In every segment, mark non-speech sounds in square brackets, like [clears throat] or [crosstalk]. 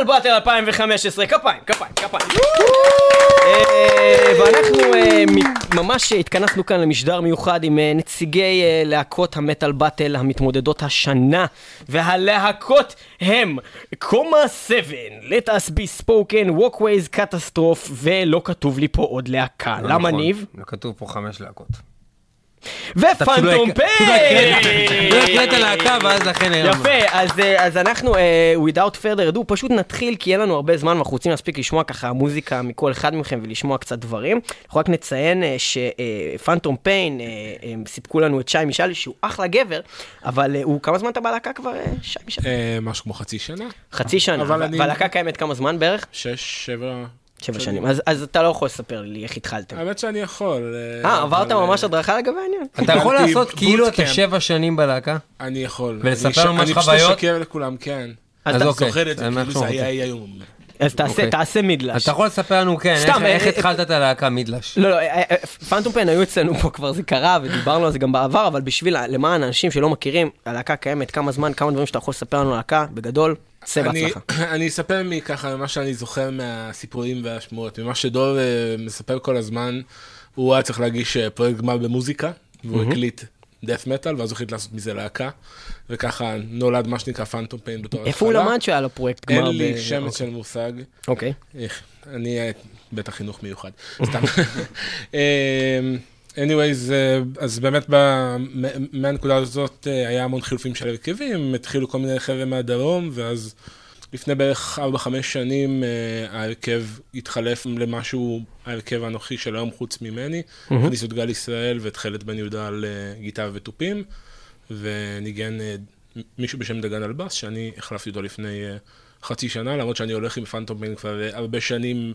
מטאל באטל 2015, כפיים, כפיים, כפיים. אה, ואנחנו אה, ממש התכנסנו כאן למשדר מיוחד עם אה, נציגי להקות המטאל באטל המתמודדות השנה, והלהקות הם קומה 7, Let us be spoken, Walkways, Catastrophe, ולא כתוב לי פה עוד להקה. לא למה נכון. ניב? לא כתוב פה חמש להקות. ופנטום לא הקראת- פיי! לא הקראת להקה ואז לכן הרמנו. יפה, אז, אה, אז אנחנו, אה, without further ado, פשוט נתחיל, כי אין לנו הרבה זמן, ואנחנו רוצים להספיק לשמוע ככה מוזיקה מכל אחד מכם ולשמוע קצת דברים. אנחנו רק נציין שפנטום פיין סיפקו לנו את שי משאלי, שהוא אחלה גבר, אבל אה, הוא, כמה זמן אתה בלהקה כבר, אה, שי משאלי? אה, משהו כמו חצי שנה, חצי שנה, והלהקה קיימת כמה זמן בערך? שש, שבע. שבע שנים. אז, אז אתה לא יכול לספר לי איך התחלתם. האמת שאני יכול. אה, עברת אבל, ממש אה, הדרכה לגבי העניין? אתה יכול לעשות כאילו אתה. שבע שנים בלהקה? אני יכול. ולספר אני ממש אני פשוט חוויות? אשקר לכולם, כן. אז אוקיי. זוכר את זה, כאילו זה היה. היום. אז תעשה, אוקיי. תעשה מידלש. אתה יכול לספר לנו, כן, סתם, איך- איך אה, התחלת את הלהקה מידלש? לא, לא, אה, אה, פנטום פיין היו אצלנו פה כבר, זה קרה, ודיברנו על זה גם בעבר, אבל בשביל, למען האנשים שלא מכירים, הלהקה קיימת כמה זמן, כמה דברים שאתה יכול לספר לנו על הלהקה, בגדול, צא אני- בהצלחה. [clears throat] אני אספר מככה, ממה שאני זוכר מהסיפורים והשמועות, ממה שדור אה, מספר כל הזמן, הוא היה צריך להגיש אה, פרויקט גמר במוזיקה, והוא הקליט death metal, ואז הוא החליט לעשות מזה להקה, וככה נולד מה שנקרא פנטום פיין בתור איפה הוא למד שהיה לו פרויקט גמר? אין לי שמץ של מושג. אוקיי. אני אה, בטח חינוך מיוחד, [laughs] סתם. אמ, anyways, אה, אז באמת מהנקודה הזאת אה, היה המון חילופים של הרכבים, התחילו כל מיני חבר'ה מהדרום, ואז לפני בערך 4-5 שנים ההרכב התחלף למשהו, ההרכב הנוכחי של היום חוץ ממני, הכניסו את גל ישראל ואת חלד בן יהודה על גיטרה ותופים, וניגן אה, מישהו בשם דגן אלבס, שאני החלפתי אותו לפני אה, חצי שנה, למרות שאני הולך עם פנטום פיין כבר אה, הרבה שנים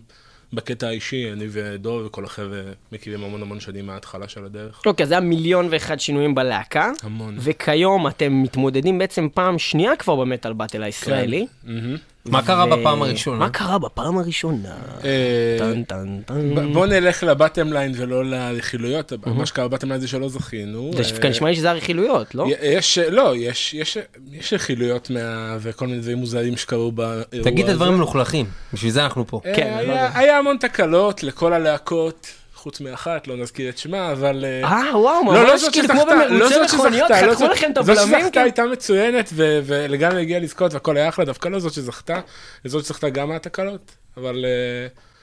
בקטע האישי, אני ודור וכל החבר'ה מכירים המון המון שנים מההתחלה של הדרך. אוקיי, אז היה מיליון ואחד שינויים בלהקה, המון. וכיום אתם מתמודדים בעצם פעם שנייה כבר במטאל באטל הישראלי. מהמם. מה קרה בפעם הראשונה? מה קרה בפעם הראשונה? אה, טן טן טן. בוא נלך ל bottom line ולא לרכילויות, מה שקרה ב bottom line זה שלא זכינו. זה אה, נשמע לי שזה הרכילויות, לא? יש, לא, יש, יש, יש רכילויות מה... וכל מיני דברים מוזרים שקרו באירוע הזה. תגיד את הדברים מלוכלכים, בשביל זה אנחנו פה. אה, כן, לא היה המון תקלות לכל הלהקות, חוץ מאחת, לא נזכיר את שמה, אבל... אה, אה, וואו, לא, לא ממש זאת כאילו כמו לא במרוצי זאת מכוניות, לא חתכו זאת- לכם את זאת הבלמים, שזכתה כן? הייתה מצוינת ולגמרי הגיעה לזכות והכל היה אחלה, דווקא לא זאת שזכתה, זאת שזכתה גם מהתקלות, אבל...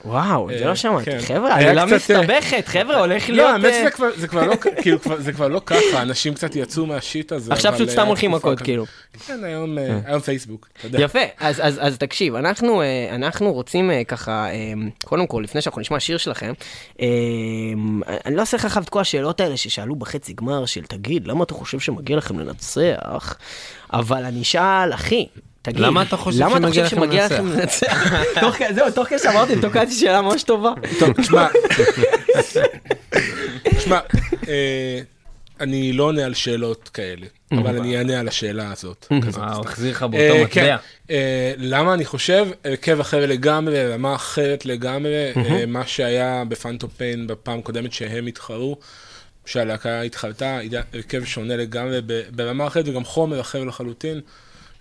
אה, וואו, זה אה, לא שמעתי. כן. חבר'ה, עלילה קצת, אה, מסתבכת, חבר'ה, הולך להיות... לא, האמת אה, שזה כבר- לא, כאילו, זה כבר לא ככה, אנשים קצת יצאו מהשיט הזה. עכשיו פשוט אה, סתם הולכים מכות. כאילו. כן, היום אה, פייסבוק, אתה יודע. יפה, אז, תקשיב, אנחנו, אה, רוצים אה, ככה, אה, קודם כל, לפני שאנחנו נשמע שיר שלכם, אה, אני לא אעשה לך עכשיו את כל השאלות האלה ששאלו בחצי גמר של תגיד, למה אתה חושב שמגיע לכם לנצח? אבל אני אשאל, אחי, תגיד, למה אתה חושב למה אתה שמגיע חושב שמגיע לכם לנצח? תוך כדי- זהו, תוך כדי שאמרתי, תוקעתי שאלה ממש טובה. טוב, תשמע, תשמע, אה, אני לא עונה על שאלות כאלה, אבל אני אענה על השאלה הזאת. כזאת. אה, הוא החזיר לך אה, באותו כן. מטבע. אה, למה אני חושב, הרכב אחר לגמרי, רמה אחרת לגמרי, אה, מה שהיה בפנטום פיין בפעם הקודמת שהם התחרו, שהלהקה התחרתה, היה הרכב שונה לגמרי ב- ברמה אחרת וגם חומר אחר לחלוטין.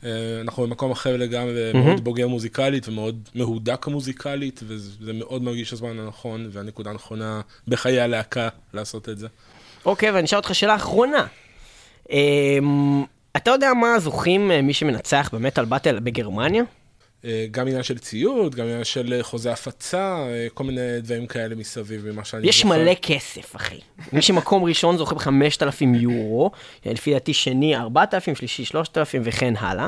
אה, אנחנו במקום אחר לגמרי, מאוד בוגר מוזיקלית ומאוד מהודק מוזיקלית, וזה מאוד מרגיש הזמן הנכון והנקודה הנכונה בחיי הלהקה לעשות את זה. אוקיי, ואני אשאל אותך שאלה אחרונה. אה, אתה יודע מה זוכים אה, מי שמנצח במטאל באטל בגרמניה? אה, גם עניין של ציוד, גם עניין של אה, חוזה הפצה, אה, כל מיני דברים כאלה מסביב ממה שאני יש זוכר. מלא כסף, אחי. [laughs] מי שמקום ראשון זוכה ב-5,000 יורו, לפי דעתי שני 4,000, שלישי 3,000 וכן הלאה.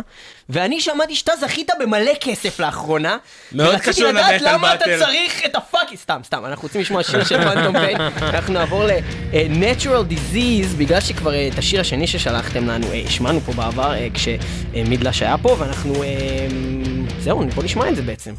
ואני שמעתי שאתה זכית במלא כסף לאחרונה. מאוד ורציתי קשור לדעת למטאל למה אתה באטל. צריך את הפאקי... סתם, סתם, אנחנו רוצים לשמוע שיר של פנטום פיין. [laughs] אנחנו נעבור ל-Natural Disease, בגלל שכבר את השיר השני ששלחתם לנו, השמענו פה בעבר, כשמידלש היה פה, ואנחנו... זהו, בוא נשמע את זה בעצם.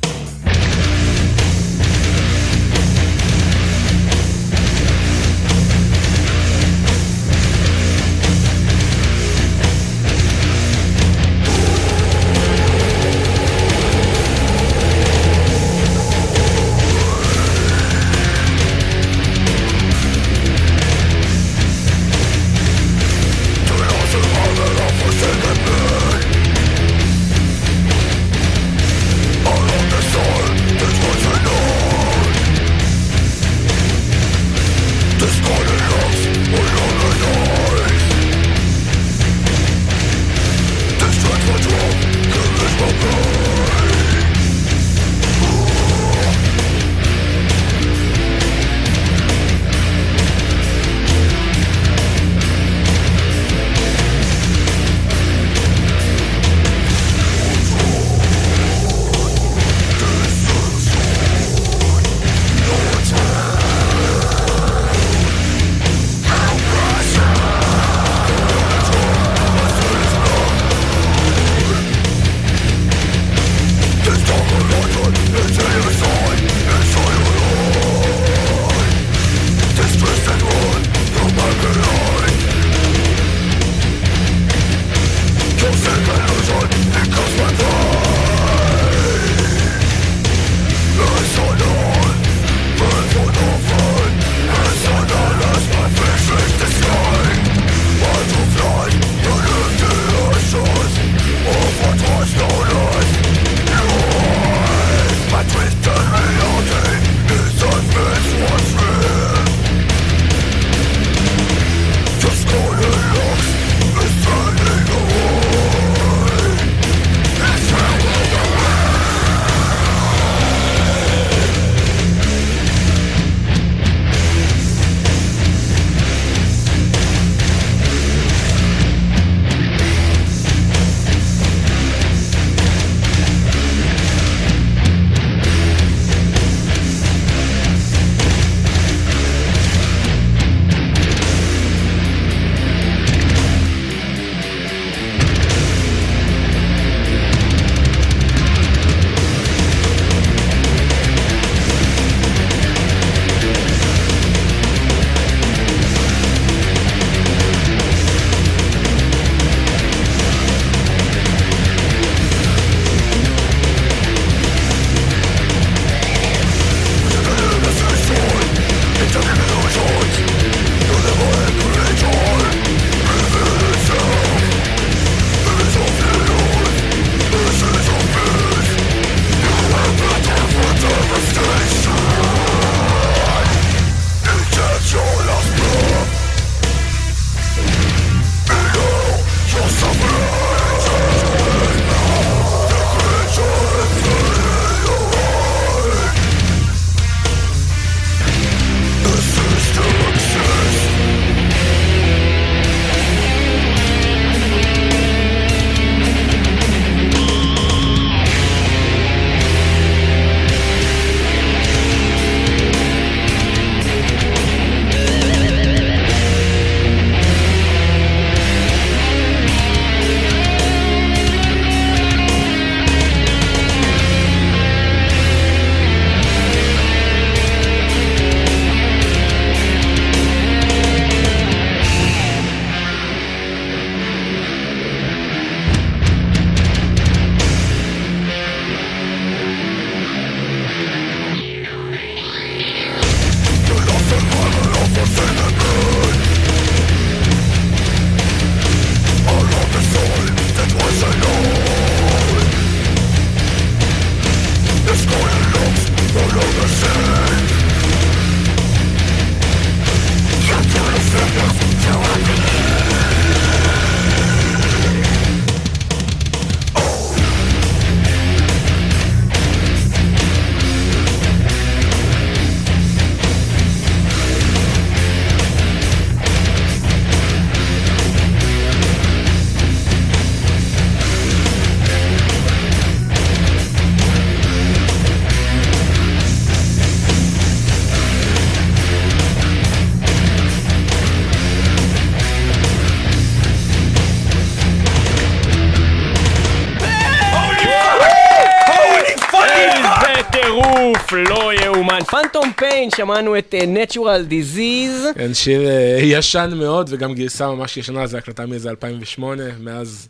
פנטום פיין, שמענו את אה, Natural Disease. כן, שיר אה, ישן מאוד, וגם גרסה ממש ישנה, זו הקלטה מאיזה 2008, מאז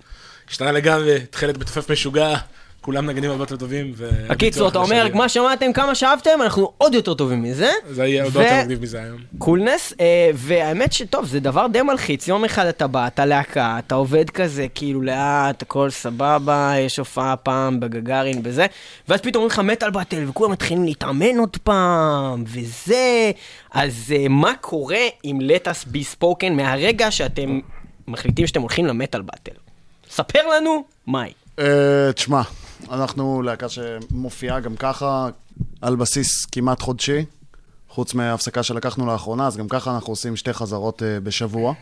השתנה לגמרי, תכלת בתופף משוגע, כולם נגנים הרבה יותר טובים. הקיצור, אתה אומר. מה שמעתם, כמה שאהבתם, אנחנו עוד יותר טובים מזה. זה יהיה עוד יותר מגניב מזה היום. קולנס, אה, והאמת שטוב, זה דבר די מלחיץ. יום אחד אתה בא, אתה להקה, אתה עובד כזה, כאילו לאט, הכל סבבה, יש הופעה פעם בגגארין וזה, ואז פתאום אומרים לך מטאל באטל, וכולם מתחילים להתאמן עוד פעם, וזה. אז אה, מה קורה עם לטס בי ספוקן מהרגע שאתם מחליטים שאתם הולכים למטאל באטל? ספר לנו, מאי. אה, תשמע, אנחנו להקה שמופיעה גם ככה על בסיס כמעט חודשי, חוץ מההפסקה שלקחנו לאחרונה, אז גם ככה אנחנו עושים שתי חזרות אה, בשבוע,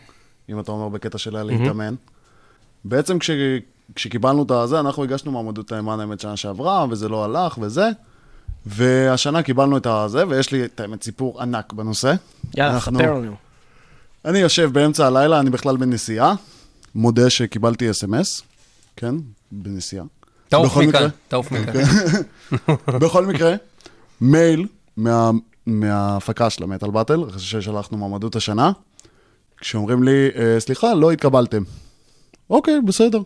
אם אתה אומר בקטע של להתאמן. בעצם כש, כשקיבלנו את הזה, אנחנו הגשנו מועמדות למען האמת שנה שעברה, וזה לא הלך וזה, והשנה קיבלנו את הזה, ויש לי את האמת סיפור ענק בנושא. יאללה, אנחנו- ספר לנו. אני יושב באמצע הלילה, אני בכלל בנסיעה, מודה שקיבלתי אס.אם.אס, כן, בנסיעה. תעוף מכאן. תעוף מכאן. [laughs] בכל מקרה, מייל מה, מההפקה של המטאל באטל, אחרי ששלחנו מועמדות השנה, כשאומרים לי, "אה, סליחה, לא התקבלתם. אוקיי, בסדר.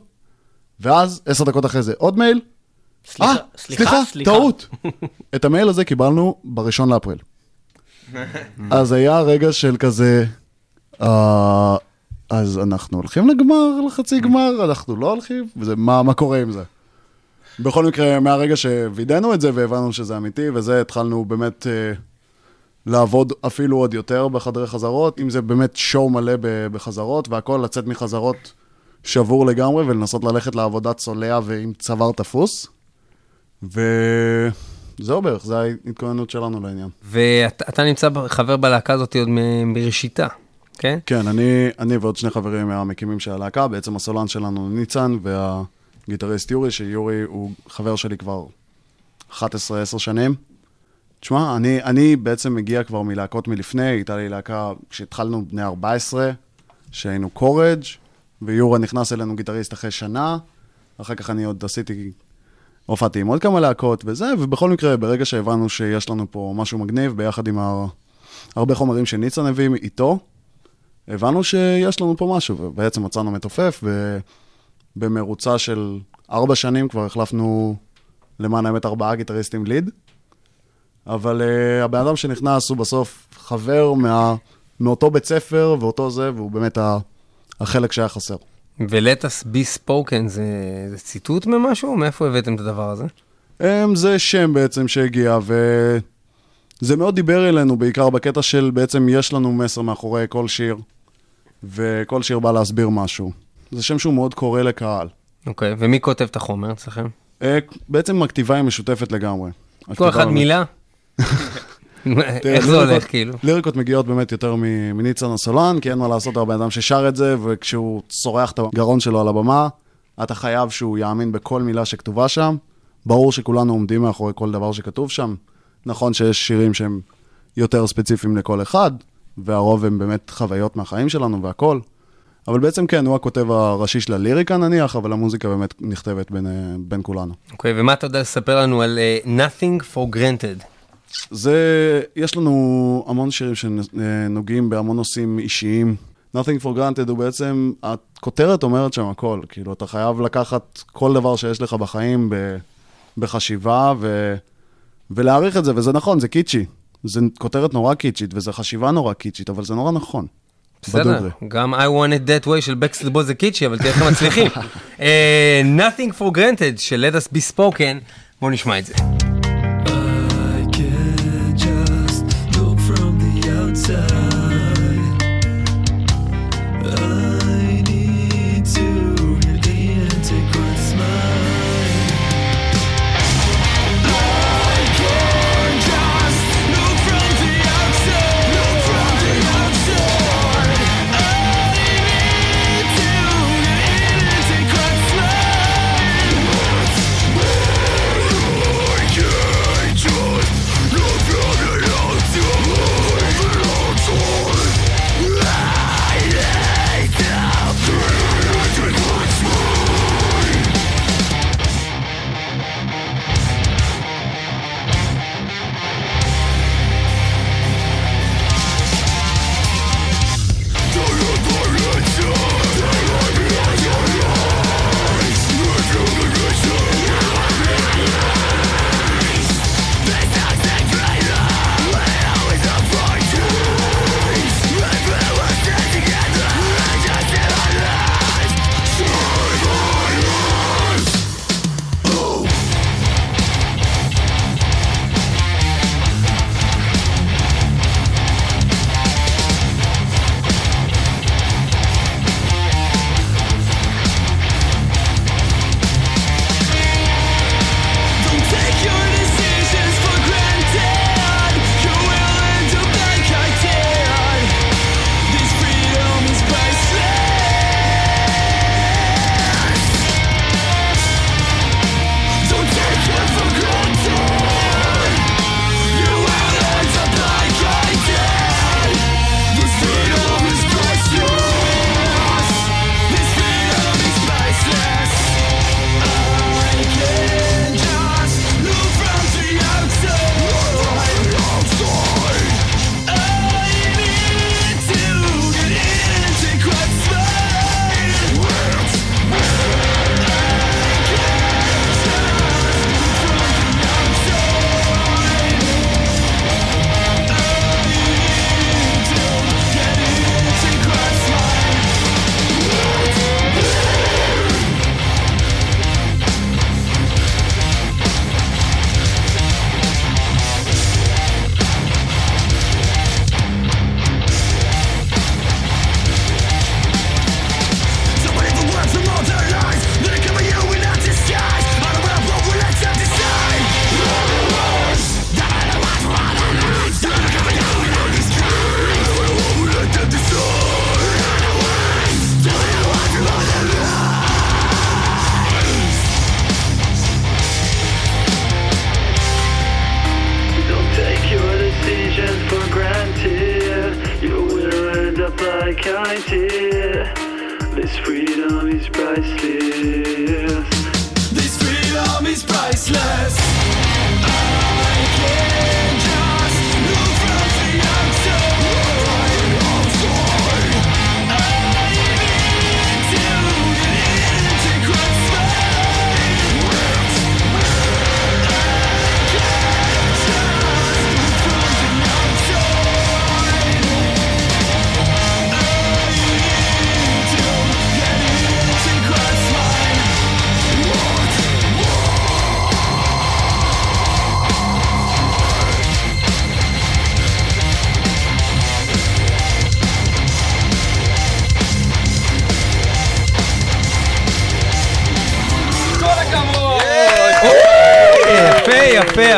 ואז, עשר דקות אחרי זה, עוד מייל. סליחה, אה, סליחה, טעות. את המייל הזה קיבלנו בראשון לאפריל. [laughs] אז היה רגע של כזה, אה, אז אנחנו הולכים לגמר, לחצי גמר, אנחנו לא הולכים, וזה, מה, מה קורה עם זה? בכל מקרה, מהרגע שווידאנו את זה והבנו שזה אמיתי, וזה, התחלנו באמת אה, לעבוד אפילו עוד יותר בחדרי חזרות, אם זה באמת שואו מלא בחזרות, והכל, לצאת מחזרות שבור לגמרי, ולנסות ללכת לעבודה צולע ועם צוואר תפוס. וזהו בערך, זו ההתכוננות שלנו לעניין. ואתה נמצא חבר בלהקה הזאת עוד מראשיתה, כן? כן, אני, אני ועוד שני חברים מהמקימים של הלהקה, בעצם הסולן שלנו ניצן, והגיטריסט יורי, שיורי הוא חבר שלי כבר 11-10 שנים. תשמע, אני, אני בעצם מגיע כבר מלהקות מלפני, הייתה לי להקה כשהתחלנו בני 14, שהיינו קורג', ויורה נכנס אלינו גיטריסט אחרי שנה, אחר כך אני עוד עשיתי, הופעתי עם עוד כמה להקות וזה, ובכל מקרה, ברגע שהבנו שיש לנו פה משהו מגניב, ביחד עם ה... הרבה חומרים שניצן הביא איתו, הבנו שיש לנו פה משהו, ובעצם מצאנו מתופף, ובמרוצה של ארבע שנים כבר החלפנו, למען האמת, ארבעה גיטריסטים ליד. אבל uh, הבן אדם שנכנס הוא בסוף חבר מה, מאותו בית ספר ואותו זה, והוא באמת ה, החלק שהיה חסר. ולטס בי ספוקן זה זה ציטוט ממשהו? מאיפה הבאתם את הדבר הזה? Um, זה שם בעצם שהגיע, וזה מאוד דיבר אלינו, בעיקר בקטע של בעצם יש לנו מסר מאחורי כל שיר, וכל שיר בא להסביר משהו. זה שם שהוא מאוד קורא לקהל. אוקיי, ומי כותב את החומר אצלכם? Uh, בעצם הכתיבה היא משותפת לגמרי. כל אחד מילה? [laughs] איך זה הולך כאילו? ליריקות מגיעות באמת יותר מניצן הסולן, כי אין מה לעשות, הבן אדם ששר את זה, וכשהוא צורח את הגרון שלו על הבמה, אתה חייב שהוא יאמין בכל מילה שכתובה שם. ברור שכולנו עומדים מאחורי כל דבר שכתוב שם. נכון שיש שירים שהם יותר ספציפיים לכל אחד, והרוב הם באמת חוויות מהחיים שלנו והכל. אבל בעצם כן, הוא הכותב הראשי של הליריקה נניח, אבל המוזיקה באמת נכתבת בין, אה, בין כולנו. אוקיי, ומה אתה יודע לספר לנו על אה, Nothing for Granted? זה, יש לנו המון שירים שנוגעים בהמון נושאים אישיים. Nothing for granted הוא בעצם, הכותרת אומרת שם הכל, כאילו, אתה חייב לקחת כל דבר שיש לך בחיים ב, בחשיבה ו, ולהעריך את זה, וזה נכון, זה קיצ'י. זה כותרת נורא קיצ'ית, וזה חשיבה נורא קיצ'ית, אבל זה נורא נכון. בסדר. גם I want it that way של Backstreet Boys זה קיצ'י, אבל תראה איך הם מצליחים. אה, Nothing for Granted של Let us be spoken, בואו נשמע את זה.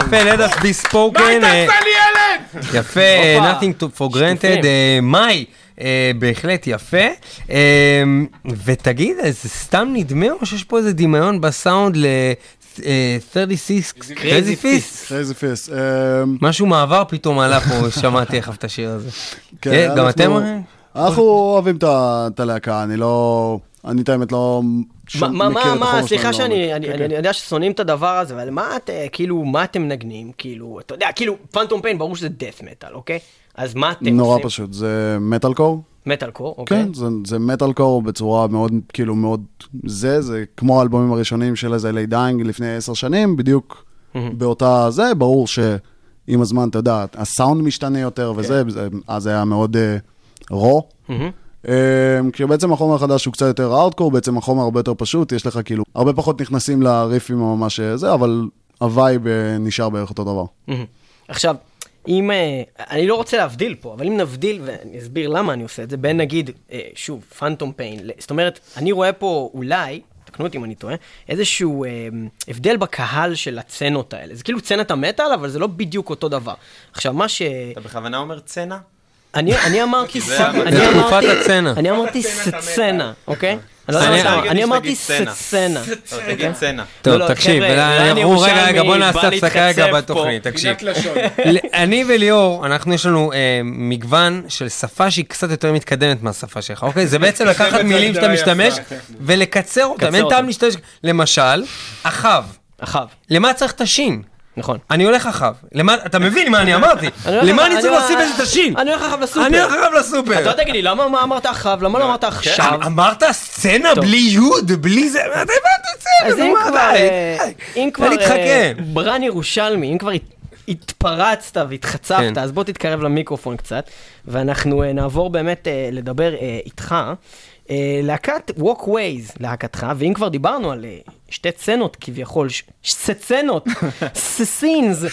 יפה, יפה, let us be spoken. אה, יפה, אה, nothing to for granted. אה, מאי, אה, בהחלט יפה. ותגיד, זה סתם נדמה או שיש פה איזה דמיון בסאונד ל... אה, 36 Crazy Fist? קרייזי פיס. משהו מעבר פתאום עלה פה, [laughs] שמעתי איך את השיר הזה. כן, גם אתם? אנחנו אוהבים את הלהקה, אני לא... אני את האמת לא... מה, מכיר מה, את החומר סליחה שאני. אני, כן, אני, אני כן. יודע ששונאים את הדבר הזה, אבל מה את, אה, כאילו, מה אתם מנגנים? כאילו, אתה יודע, כאילו, Phantom Pain, ברור שזה death metal, אוקיי? אז מה אתם נורא עושים? פשוט, זה metalcore. metalcore, אוקיי? כן, זה- זה מטאל קור בצורה מאוד, כאילו מאוד זה, זה כמו האלבומים הראשונים של As I Lay Dying לפני עשר שנים, בדיוק באותה זה, ברור שעם הזמן, אתה יודע, הסאונד משתנה יותר וזה, כן. אז זה היה מאוד אה, raw. כי בעצם החומר החדש הוא קצת יותר הארדקור, בעצם החומר הרבה יותר פשוט, יש לך כאילו, הרבה פחות נכנסים לריפים הממש אה, זה, אבל ה vibe אה, נשאר בערך אותו דבר. עכשיו, אם, אה, אני לא רוצה להבדיל פה, אבל אם נבדיל, ואני אסביר למה אני עושה את זה, בין נגיד, אה, שוב, Phantom Pain, זאת אומרת, אני רואה פה אולי, תקנו אותי אם אני טועה, איזשהו אה, הבדל בקהל של הסצנות האלה. זה כאילו סצנת המטאל, אבל זה לא בדיוק אותו דבר. עכשיו, מה ש... אתה בכוונה אומר צנע? אני, אני אמרתי, זה ס- ה- אני אמרתי- הצנע. אני אמרתי סצנה, אוקיי? אני לא אמרתי סצנה. תגיד צנע. טוב, לא, לא, תקשיב, רן רגע, רגע, בוא נעשה הפסקה רגע בתוכנית. תקשיב. אני וליאור, אנחנו יש לנו אה, מגוון של שפה שהיא קצת יותר מתקדמת מהשפה שלך, אוקיי? זה בעצם [laughs] לקחת מילים שאתה משתמש. ולקצר אותם, אין. טעם להשתמש, למשל, אחאב. אחאב, למה צריך את השין? נכון. אני הולך אחאב. למה, אתה מבין מה אני אמרתי? [laughs] למה אני צריך איזה את השין? אני הולך אחאב לסופר. אני הולך אתה לסופר. לא תגיד לי, למה מה אמרת אחאב? למה לא אמרת עכשיו? אמ- אמרת סצנה. בלי יוד, בלי זה, אתה הבנת סצנה, אז אם כבר, אה. אם כבר. אה, ברן ירושלמי, אם כבר הת- התפרצת והתחצפת, כן. אז בוא תתקרב למיקרופון קצת, ואנחנו אה, נעבור באמת לדבר איתך. אה, להקת Walkways, להקתך, ואם כבר דיברנו על אה, שתי סצנות כביכול, סצנות, [laughs] סצינס,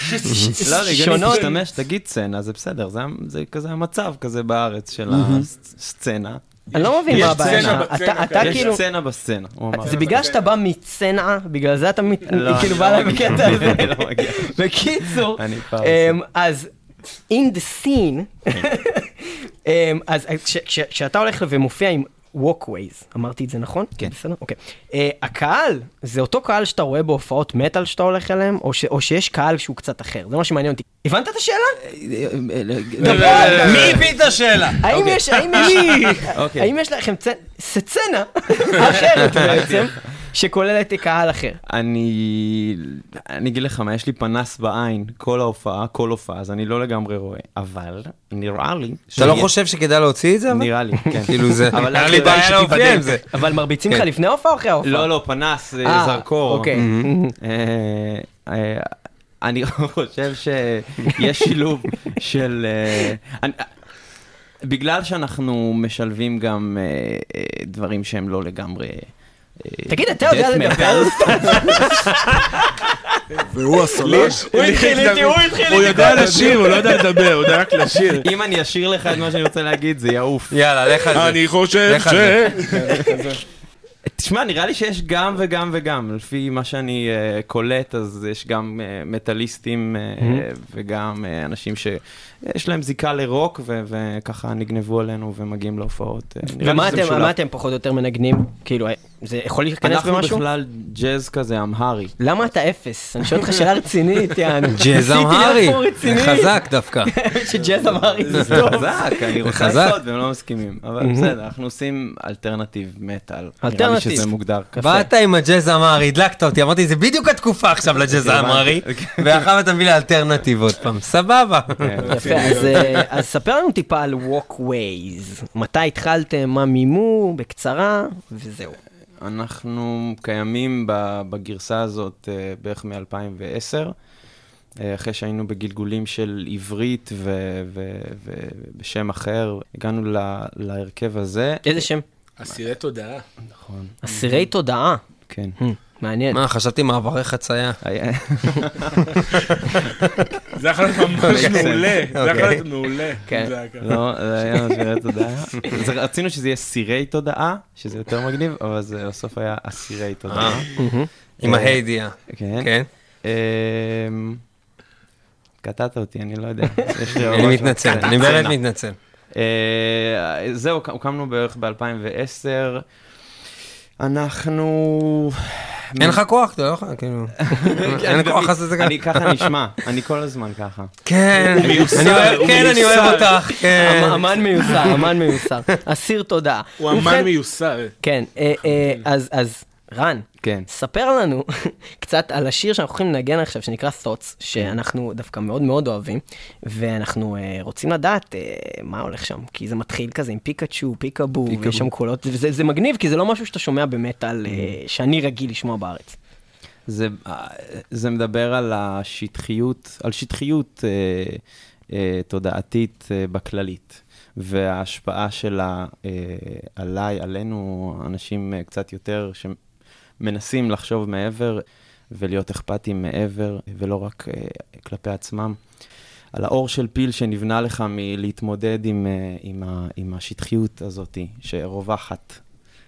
לא, שונות. תשתמש, תגיד צנע, זה בסדר, זה- זה כזה המצב כזה בארץ של הסצנה. אני לא מבין מה הבעיה סצנה שלך. בצנע, אתה- אתה יש כאילו... סצנה בסצנה, הוא אמר. זה בגלל שאתה בא מצנעה, בגלל זה אתה לא, כאילו בא לא להם מגיע. בקטע הזה. לא. בקיצור. אמ, אז in the scene, [laughs] אמ, אז כש- כש- כשאתה הולך ומופיע עם walkways, אמרתי את זה נכון? כן. בסדר? אוקיי. אה, הקהל, זה אותו קהל שאתה רואה בהופעות מטאל שאתה הולך אליהם, או ש- או שיש קהל שהוא קצת אחר? זה מה שמעניין אותי. הבנת את השאלה? דבר! מי הביא את השאלה? האם יש, האם יש, [laughs] אוקיי. האם יש לכם סצנה [laughs] אחרת [laughs] בעצם, שכוללת קהל אחר? אני, אני אגיד לך מה, יש לי פנס בעין כל ההופעה, כל הופעה, אז אני לא לגמרי רואה, אבל נראה לי... אתה לא חושב שכדאי להוציא את זה? נראה לי, [laughs] כן. כאילו זה, אבל היה אז לי בעיה להופיע. עם זה. אבל מרביצים לך כן. לפני ההופעה או אחרי ההופעה? לא, לא, פנס, אה, אה, זרקור. אוקיי. אה, אה, אני [laughs] חושב שיש שילוב של... בגלל שאנחנו משלבים גם דברים שהם לא לגמרי... אה, תגיד, אתה יודע לדבר? [laughs] והוא הסולן. הוא התחיל איתי, הוא התחיל הוא איתי. יודע לשיר, הוא לא יודע לדבר, הוא יודע רק לשיר. [laughs] אם אני אשאיר לך את מה שאני רוצה להגיד, זה יעוף. יאללה, לך על זה. אני חושב ש... [laughs] תשמע, נראה לי שיש גם וגם וגם. לפי מה שאני אה, קולט, אז יש גם uh, מטאליסטים uh, וגם uh, אנשים שיש להם זיקה לרוק, ו- וככה נגנבו עלינו ומגיעים להופעות. אה, ומה אתם פחות או יותר מנגנים? כאילו, זה יכול להיכנס אנחנו במשהו? בכלל ג'אז כזה אמהרי. למה אתה אפס? אני שואל אותך שאלה רצינית, [laughs] יענו. ג'אז אמהרי. חזק דווקא. [laughs] שג'אז אמהרי זה טוב. חזק, אני רוצה. לעשות והם לא מסכימים. אבל בסדר, אנחנו עושים alternative metal. נראה לי alternative. שזה מוגדר ככה. באת עם הג'אז האמרי, הדלקת אותי, אמרתי, זה בדיוק התקופה עכשיו לג'אז האמרי, [laughs] ואחר אתה מביא לי אלטרנטיב עוד פעם, סבבה. כן. יפה, אז, אה, אז ספר לנו טיפה על Walkways. מתי התחלתם, מה מימו, בקצרה, וזהו. אנחנו קיימים בגרסה הזאת אה, בערך מ-2010, אחרי שהיינו בגלגולים של עברית ובשם אחר, הגענו להרכב הזה. איזה שם? אסירי תודעה. נכון, אסירי תודעה. כן. מעניין. מה, חשבתי מעברי חצייה. [laughs] [laughs] זה יכול להיות ממש sense. מעולה. זה יכול אוקיי. להיות מעולה. כן. לא, זה היה שירי תודעה. [laughs] זה- רצינו שזה יהיה סירי תודעה, שזה יותר מגניב, אבל זה בסוף היה אסירי תודעה. עם אה, ההידיעה. כן. כן? אמ, קטעת אותי, אני לא יודע. אני מתנצל. אני באמת מתנצל. אה, זהו, הוקמנו בערך ב-2010. אנחנו... אין לך כוח, אתה לא יכול, כאילו. [laughs] אין כוח לעשות את זה ככה. אני ככה נשמע, אני כל הזמן ככה. כן, מיוסר, אני אוהב- הוא כן, אני אוהב. אותך, כן. אמ- אמן מיוסר, אמן מיוסר. [laughs] אסיר תודעה. הוא אמן מיוסר. כן, אה, אה, אז, רן, כן. ספר לנו [laughs] קצת על השיר שאנחנו הולכים לנגן עכשיו, שנקרא Thoughts, שאנחנו דווקא מאוד מאוד אוהבים, ואנחנו אה, רוצים לדעת אה, מה הולך שם, כי זה מתחיל כזה עם פיקאצ'ו, פיקאבו, פיקאבו. ויש שם קולות, וזה זה מגניב, כי זה לא משהו שאתה שומע במטאל, אה, שאני רגיל לשמוע בארץ. זה, זה מדבר על השטחיות, על שטחיות אה, אה, תודעתית אה, בכללית, וההשפעה שלה אה, עליי, עלינו, אנשים אה, קצת יותר שמנסים לחשוב מעבר ולהיות אכפתיים מעבר, ולא רק אה, כלפי עצמם. על האור של פיל שנבנה לך מלהתמודד עם, אה, עם, ה, עם השטחיות הזאת שרווחת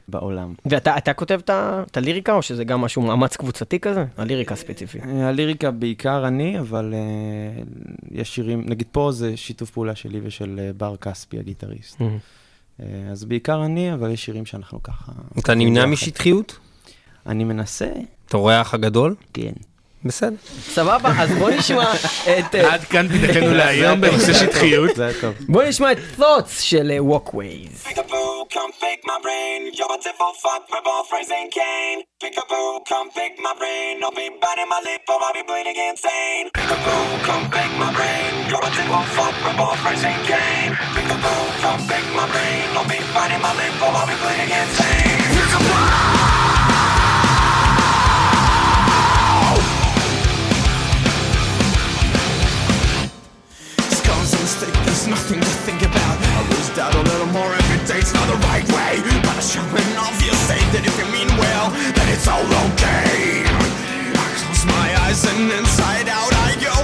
בעולם. ואתה אתה כותב את הליריקה, או שזה גם משהו מאמץ קבוצתי כזה? הליריקה ספציפית. אה, הליריקה בעיקר אני, אבל uh, יש שירים, נגיד פה זה שיתוף פעולה שלי ושל uh, בר כספי, הגיטריסט. Uh, אז בעיקר אני, אבל יש שירים שאנחנו ככה... אתה נמנע. משטחיות? אני מנסה, אתה רואה אח הגדול? כן. בסדר. סבבה, אז בוא נשמע את... אה, עד כאן פידתנו להיום [laughs] בנושא שטחיות. זה היה טוב. בוא נשמע את Thoughts של אה, Walkways. Peekaboo, come fake my brain. You're a there's nothing to think about. I lose doubt a little more every day, it's not the right way. But it's showing off you say that if you mean well, then it's all okay. I close my eyes and inside out I go.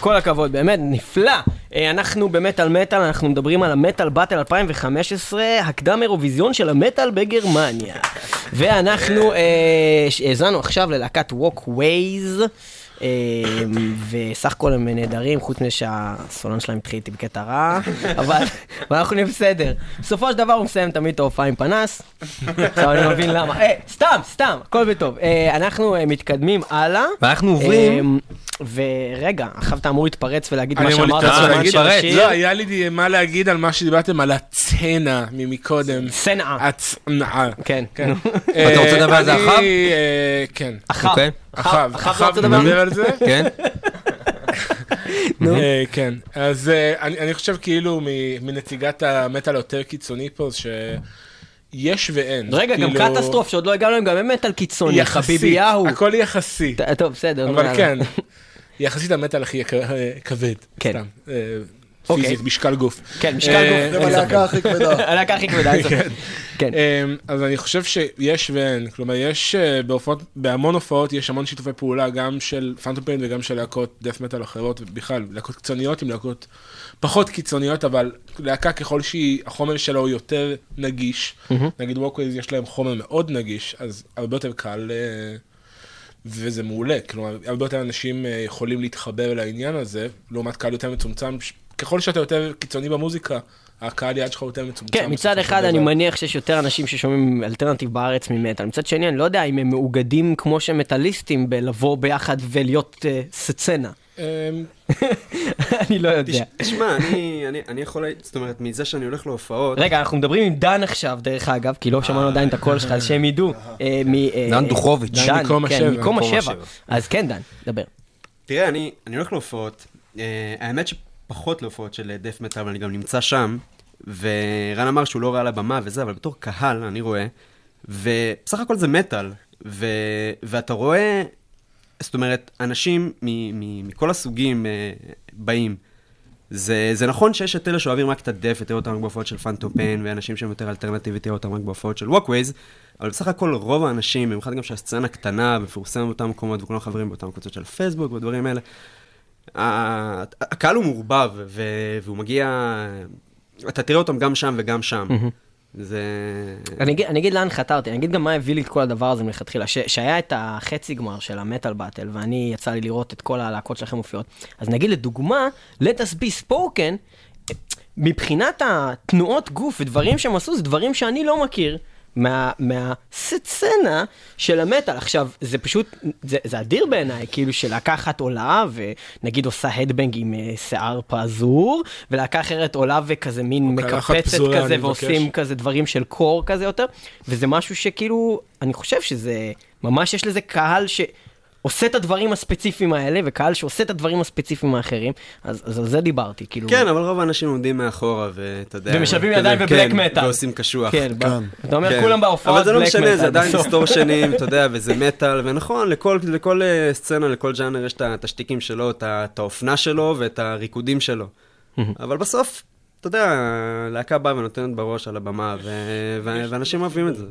כל הכבוד, באמת, נפלא. אה, אנחנו במטאל מטאל, אנחנו מדברים על המטאל באטל 2015, הקדם אירוויזיון של המטאל בגרמניה. ואנחנו אה, האזנו עכשיו ללהקת Walkways. אה, וסך הכל הם נהדרים, חוץ מזה שהסולן שלהם התחיל איתי בקטע רע, [laughs] אבל אנחנו נהיה בסדר. בסופו של דבר הוא מסיים תמיד את ההופעה עם פנס, עכשיו אני מבין למה. סתם, סתם, הכל בטוב. אנחנו מתקדמים הלאה. ואנחנו עוברים... אה, ורגע, עכשיו אתה אמור להתפרץ ולהגיד מה אני אמור שאמרת להתפרץ בזמן של השיר. לא, היה לי מה להגיד על מה שדיברתם על הצנע ממקודם. שנאה. הצנעה. כן. כן. [laughs] אתה רוצה לדבר על זה אני, אחר? אה, כן. אחאב רוצה לדבר? נדבר על זה? [laughs] כן? [laughs] אה, כן. אז אה, אני חושב כאילו מנציגת המטאל היותר קיצוני פה, שיש ואין. רגע, גם כאילו, קטסטרוף שעוד לא הגענו להם, גם הם מטאל קיצוני, יחסית, חביבי יאהו. הכל יחסי. טוב, בסדר, נו, אבל. כן, יחסית המטאל הכי אה, כבד. כן. סתם, אה, אוקיי. פיזית, משקל גוף. כן, משקל אה, גוף. זה הלהקה. הכי כבדה. [laughs] הלהקה הכי כבדה, ספק. [laughs] כן. אמ, אז אני חושב שיש ואין, כלומר יש בהופעות, בהמון הופעות יש המון שיתופי פעולה, גם של פנטום פיין וגם של להקות דף מטאל אחרות, ובכלל, להקות קיצוניות עם להקות פחות קיצוניות, אבל להקה ככל שהחומר שלה הוא יותר נגיש, נגיד Walkways יש להם חומר מאוד נגיש, אז הרבה יותר קל, וזה מעולה, כלומר, הרבה יותר אנשים אה, יכולים להתחבר לעניין הזה, לעומת קהל יותר מצומצם, ככל שאתה יותר קיצוני במוזיקה, הקהל יעד שלך יותר מצומצם. כן, מצד אחד אני. מניח שיש יותר אנשים ששומעים alternative בארץ ממטאל. מצד שני, אני לא יודע אם הם מאוגדים כמו שהם מטאליסטים בלבוא ביחד ולהיות אה, סצנה. אמ, אני לא יודע. תשמע, אני, אני, אני יכול, זאת אומרת, מזה שאני הולך להופעות, רגע, אנחנו מדברים עם דן עכשיו, דרך אגב, כי לא שמענו עדיין את הקול שלך, אז שהם ידעו. אה, מ- אה, דן אה, דוכוביץ'. דן, מקום כן, השבע. מקום מקום השבע. אז כן, דן, דבר. תראה, אני, אני הולך להופעות, אה, האמת שפחות להופעות של דף מטאל, אבל אני גם נמצא שם, ורן אמר שהוא לא ראה על הבמה וזה, אבל בתור קהל, אני רואה, ובסך הכל זה מטאל, ו, ואתה רואה, זאת אומרת, אנשים מכל הסוגים אה, באים. זה, זה נכון שיש את אלה שאוהבים רק את ה death, ותראה אותם רק בהופעות של Phantom Pain, ואנשים שהם יותר אלטרנטיבי, תראה אותם רק בהופעות של Walkways, אבל בסך הכל רוב האנשים, במיוחד גם שהסצנה קטנה ומפורסמת באותם מקומות, וכולם חברים באותם קבוצות של פייסבוק ודברים האלה, הקהל הוא מעורבב, והוא מגיע, אתה תראה אותם גם שם וגם שם. זה... אני אגיד, אני אגיד לאן חתרתי, אני אגיד גם מה הביא לי את כל הדבר הזה מלכתחילה, ש- שהיה את החצי גמר של המטאל באטל, ואני יצא לי לראות את כל הלהקות שלכם מופיעות. אז נגיד לדוגמה, Let us be spoken, מבחינת התנועות גוף ודברים שהם עשו, זה דברים שאני לא מכיר. מה, מהסצנה של המטאל. עכשיו, זה פשוט, זה, זה אדיר בעיניי, כאילו שלהקה עולה, ונגיד עושה הדבנג עם אה, שיער פזור, ולהקה אחרת עולה וכזה מין קרחת מקפצת כזה, ועושים מבקש. כזה דברים של קור כזה יותר, וזה משהו שכאילו, אני חושב שזה, ממש יש לזה קהל שעושה את הדברים הספציפיים האלה, וקהל שעושה את הדברים הספציפיים האחרים, אז, אז על זה דיברתי, כאילו. כן, אבל רוב האנשים עומדים מאחורה, ואתה יודע... ומשלבים ידיים בבלק כן, מטאל. ועושים קשוח. כן, ב- אתה אומר כן. כולם בהופעות אבל זה לא משנה, זה עדיין. דיסטורשנים, [laughs] אתה יודע, וזה מטאל, ונכון, לכל, לכל אה, סצנה, לכל ג'אנר יש את ה- את השטיקים שלו, את האופנה שלו ואת הריקודים שלו. [laughs] אבל בסוף, אתה יודע, להקה באה ונותנת בראש על הבמה, ואנשים אוהבים את זה.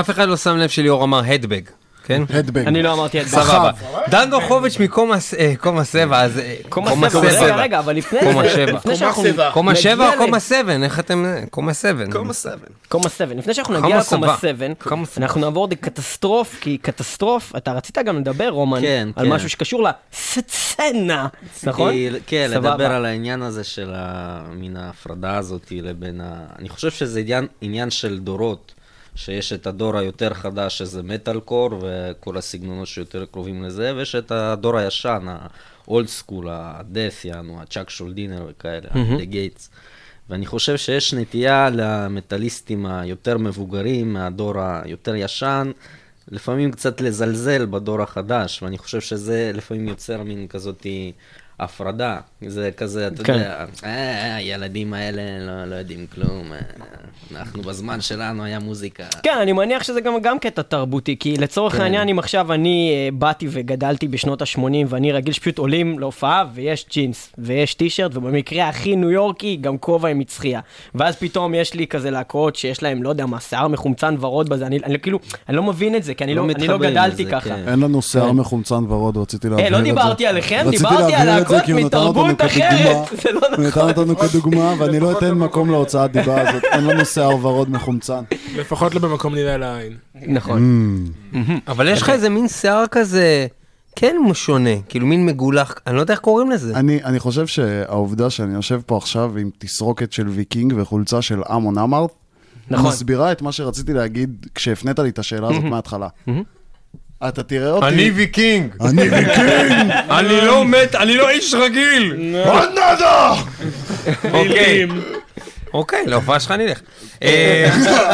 אף אחד לא שם לב שליאור אמר הדבג, כן? הדבנג. אני לא אמרתי זה. סבבה. דן דוכוביץ' מקום הס- אה, סבע, אז... אה, קומה סבע, רגע, רגע, אבל לפני קומה שאנחנו... קומה שבע או קומה סבן? איך אתם... קומה סבן. קומה סבן. קומה 7. לפני שאנחנו נגיע לקומה סבא. 7, קומה סבא. אנחנו נעבור לקטסטרוף, כי קטסטרוף, אתה רצית גם לדבר, רומן, כן, על כן. משהו שקשור לסצנה, נכון? כי- כן. לדבר על העניין הזה של ה- מן ההפרדה הזאת לבין ה... אני חושב שזה עניין של דורות, שיש את הדור היותר חדש, שזה מטאל קור, וכל הסגנונות שיותר קרובים לזה, ויש את הדור הישן, ה old school, ה death, יענו, הצ'אק שולדינר וכאלה, At the Gates. ואני חושב שיש נטייה למטאליסטים היותר מבוגרים, מהדור היותר ישן, לפעמים קצת לזלזל בדור החדש, ואני חושב שזה לפעמים יוצר מין כזאתי הפרדה. זה כזה, אתה כן. יודע, אה, הילדים האלה לא, לא יודעים כלום, אה, אנחנו בזמן שלנו היה מוזיקה. כן, אני מניח שזה גם, גם קטע תרבותי, כי לצורך כן. העניין, אם עכשיו אני אה, באתי וגדלתי בשנות ה-80, ואני רגיל שפשוט עולים להופעה, ויש ג'ינס, ויש טישרט, ובמקרה הכי ניו יורקי, גם כובע עם מצחייה. ואז פתאום יש לי כזה להקות שיש להם, לא יודע מה, שיער מחומצן ורוד בזה, אני, אני כאילו, אני לא מבין את זה, כי אני לא, לא אני לא גדלתי לזה, ככה. כן. אין לנו שיער מחומצן ורוד, רציתי להבהיר אה, את לא זה. דיברתי עליכם, דיברתי על להבהיר להקות זה הוא נתן אותנו כדוגמה. לא הוא נתן אותנו כדוגמה, ואני לא אתן מקום להוצאת דיבה הזאת. אין לנו שיער ורוד מחומצן. לפחות לא במקום נראה לעין. נכון. אבל יש לך איזה מין שיער כזה, כן הוא שונה, כאילו מין מגולח, אני לא יודע איך קוראים לזה. אני, אני חושב שהעובדה שאני יושב פה עכשיו עם תסרוקת של ויקינג וחולצה של אמון אמרת, נכון. מסבירה את מה שרציתי להגיד כשהפנית לי את השאלה הזאת מההתחלה. אתה תראה אותי... אני ויקינג! אני ויקינג! [laughs] אני לא מת, אני לא איש רגיל! עוד נאדה! אוקיי. אוקיי, להופעה שלך נלך. אה,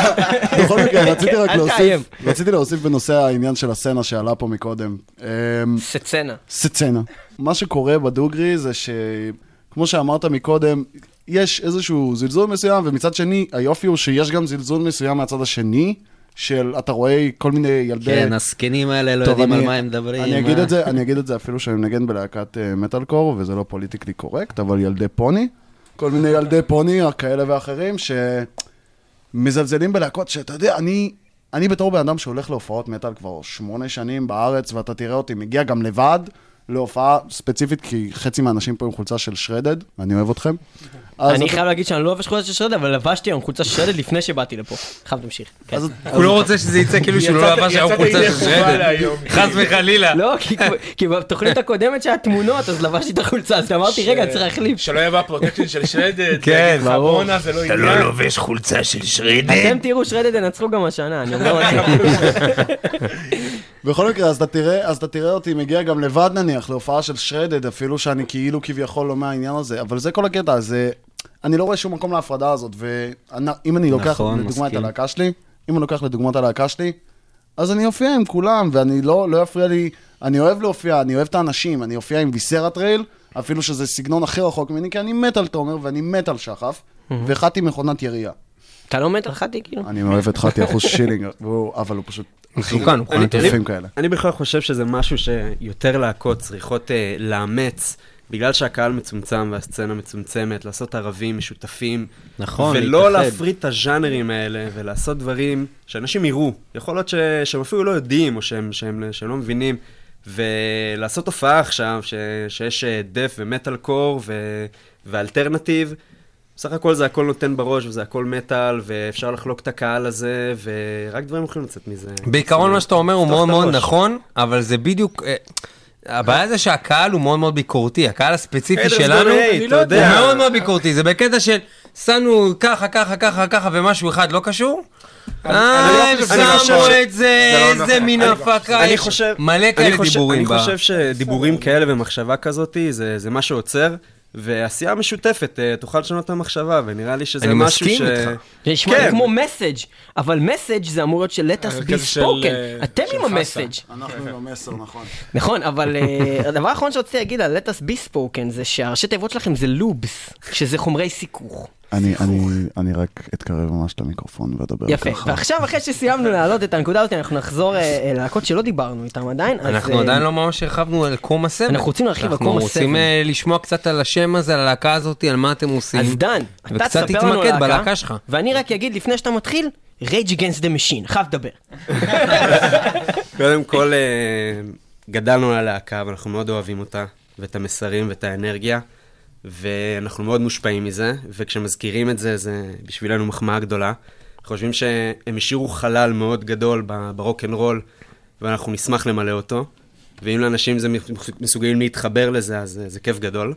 [laughs] בכל מקרה, רציתי רק. להוסיף, רציתי להוסיף בנושא העניין של הסצנה שעלה פה מקודם. אמ, סצנה. סצנה. מה שקורה בדוגרי זה שכמו שאמרת מקודם, יש איזשהו זלזול מסוים, ומצד שני, היופי הוא שיש גם זלזול מסוים מהצד השני, של אתה רואה כל מיני ילדי... כן, הזקנים האלה לא טוב, יודעים אני- על מה הם מדברים. אני אגיד אה? את זה, אני אגיד את זה אפילו שאני מנגן בלהקת אה, מטאל קור, וזה לא פוליטיקלי קורקט, אבל ילדי פוני, כל מיני ילדי פוני כאלה ואחרים, שמזלזלים בלהקות שאתה יודע, אני, אני בתור בן אדם שהולך להופעות מטאל כבר שמונה שנים בארץ, ואתה תראה אותי מגיע גם לבד להופעה ספציפית, כי חצי מהאנשים פה עם חולצה של שרדד, ואני אוהב אתכם. אני אתה- חייב להגיד שאני לא אוהב חולצה של Shredhead, אבל לבשתי היום חולצה של Shredhead לפני שבאתי לפה. חייב להמשיך. כן. אז- הוא לא רוצה שזה יצא כאילו שהוא לא לבש היום חולצה של Shredhead. חס וחלילה. לא, כי- כי בתוכנית הקודמת שהיה תמונות, אז לבשתי את החולצה, אז אמרתי, רגע, צריך להחליף. שלא יבוא ה protection של Shredhead, כן, לך, ברור. בואנה, זה לא. לובש חולצה של Shredhead? אתם תראו Shredhead ינצחו גם השנה, אני אומר לכם. [laughs] בכל מקרה, אז אתה, תראה, אז אתה תראה אותי מגיע גם לבד נניח להופעה של Shredhead, אפילו שאני כאילו כביכול לא מהעניין הזה, אבל זה כל הקטע, זה... אני לא רואה שום מקום להפרדה הזאת, ואם אני לוקח נכון, לדוגמה את מסכים. הלהקה שלי, אם אני לוקח לדוגמה את הלהקה שלי, אז אני אופיע עם כולם, ואני לא, לא יפריע לי, אני אוהב להופיע, אני אוהב את האנשים, אני אופיע עם Viscera Trail, אפילו שזה סגנון הכי רחוק ממני, כי אני מת על תומר ואני מת על שחף, וחתי מכונת ירייה. אתה לא מת על חתי, כאילו? אני אוהב את חתי אחוז שילינג, אבל הוא פשוט... מסוכן, הוא כאלה. אני בכלל חושב שזה משהו שיותר להקות צריכות אה, לאמץ, בגלל שהקהל מצומצם והסצנה מצומצמת, לעשות ערבים משותפים. נכון, ולא להתאחד. להפריד את הז'אנרים האלה, ולעשות דברים שאנשים יראו. יכול להיות ש... שהם אפילו לא יודעים, או שהם, שהם, שהם לא מבינים. ולעשות הופעה עכשיו, ש... שיש אה, דף ומטאל קור ו... ואלטרנטיב. בסך הכל זה הכל נותן בראש, וזה הכל מטאל, ואפשר לחלוק את הקהל הזה, ורק דברים יכולים לצאת מזה. בעיקרון מה שאתה אומר הוא מאוד מאוד. נכון, אבל זה בדיוק... אה, הבעיה זה שהקהל הוא מאוד מאוד ביקורתי, הקהל הספציפי שלנו, הוא יודע. מאוד מאוד ביקורתי, זה בקטע של שמנו ככה, ככה, ככה, ככה ומשהו אחד לא קשור. אה, הם חושב שמו ש- את זה, לא איזה נכון. מין הפקה, יש חושב, מלא כאלה דיבורים. אני חושב שדיבורים כאלה ומחשבה כזאת, זה מה שעוצר, ועשייה משותפת אה, תוכל לשנות את המחשבה, ונראה לי שזה אני משהו מסכים ש... איתך. זה נשמע לי כן. כמו מסאג', אבל מסאג' זה אמור להיות של let us כזה be של, spoken. אה, אתם עם. המסאג'. אנחנו עם המסר, נכון. נכון, אבל אה, הדבר האחרון שרציתי להגיד על let us be spoken זה שהראשי תיבות שלכם זה לובס, שזה חומרי סיכוך. אני, אני, אני רק אתקרב ממש למיקרופון ואדבר יפה, ככה. ועכשיו אחרי שסיימנו להעלות את הנקודה הזאת, אנחנו נחזור אה, אה, ללהקות שלא דיברנו איתם עדיין. אז, אנחנו אה, עדיין לא ממש הרחבנו על קום הסבל. אנחנו רוצים להרחיב על קום אנחנו רוצים. אה, לשמוע קצת על השם הזה, על הלהקה הזאת, על מה אתם עושים. אז דן, אתה וקצת תספר לנו תתמקד על בלהקה שלך. ואני רק אגיד לפני שאתה מתחיל, Rage Against the Machine, חייב לדבר. [laughs] קודם כל, אה, גדלנו על הלהקה, ואנחנו מאוד אוהבים אותה, ואת המסרים ואת האנרגיה, ואנחנו מאוד מושפעים מזה, וכשמזכירים את זה, זה בשבילנו מחמאה גדולה. חושבים שהם השאירו חלל מאוד גדול ברוקנרול, ואנחנו נשמח למלא אותו, ואם לאנשים זה מסוגלים להתחבר לזה, אז אה, זה כיף גדול.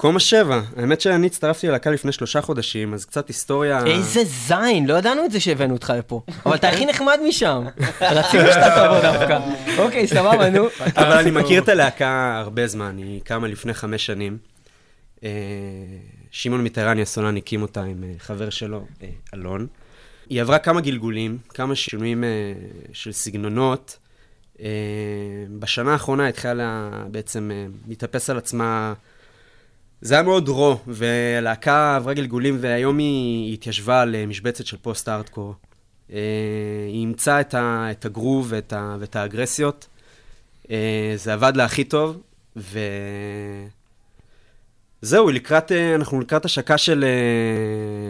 קומה שבע, האמת שאני הצטרפתי ללהקה לפני שלושה חודשים, אז קצת היסטוריה... איזה זין, לא ידענו את זה שהבאנו אותך לפה. אבל אתה הכי נחמד משם. [laughs] רצינו שאתה תבוא דווקא. אוקיי, סבבה, נו. אבל אני מכיר את הלהקה הרבה זמן, היא קמה לפני חמש שנים. אה, שמעון מיטרני הסולן הקים אותה עם אה, חבר שלו, אה, אלון. היא עברה כמה גלגולים, כמה שינויים של סגנונות. בשנה האחרונה התחילה בעצם להתאפס על עצמה. זה היה מאוד רו, והלהקה עברה גלגולים, והיום היא התיישבה על אה, משבצת של פוסט-ארטקור. אה, היא אימצה את, ה, את הגרוב ואת, ה, ואת האגרסיות. אה, זה עבד לה הכי טוב, ו... זהו, לקראת, אנחנו לקראת השקה של,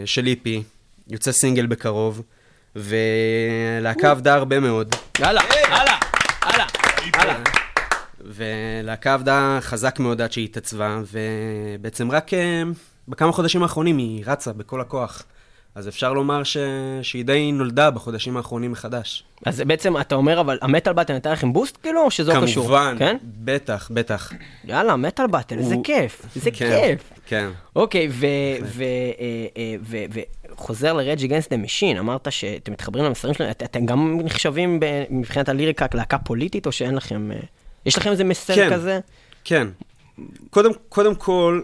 של איפי, יוצא סינגל בקרוב, ולהקה עבדה הרבה מאוד. יאללה, הלאה, הלאה, הלאה. להקה עבדה חזק מאוד עד שהיא התעצבה, ובעצם רק אה, בכמה חודשים האחרונים היא רצה בכל הכוח. אז אפשר לומר ש... שהיא די נולדה בחודשים האחרונים מחדש. אז בעצם אתה אומר, אבל ה Metal Battle נתן לכם בוסט כאילו, או שזה לא קשור? כמובן, כן? בטח, בטח. יאללה, Metal Battle, איזה הוא- כיף, איזה כן, כיף. כן. אוקיי, וחוזר ל Rage Against the Machine, אמרת שאתם מתחברים למסרים שלהם, את- אתם גם נחשבים מבחינת הליריקה להקה פוליטית, או שאין לכם, אה, יש לכם איזה מסר כן. כזה? כן. קודם, קודם כל,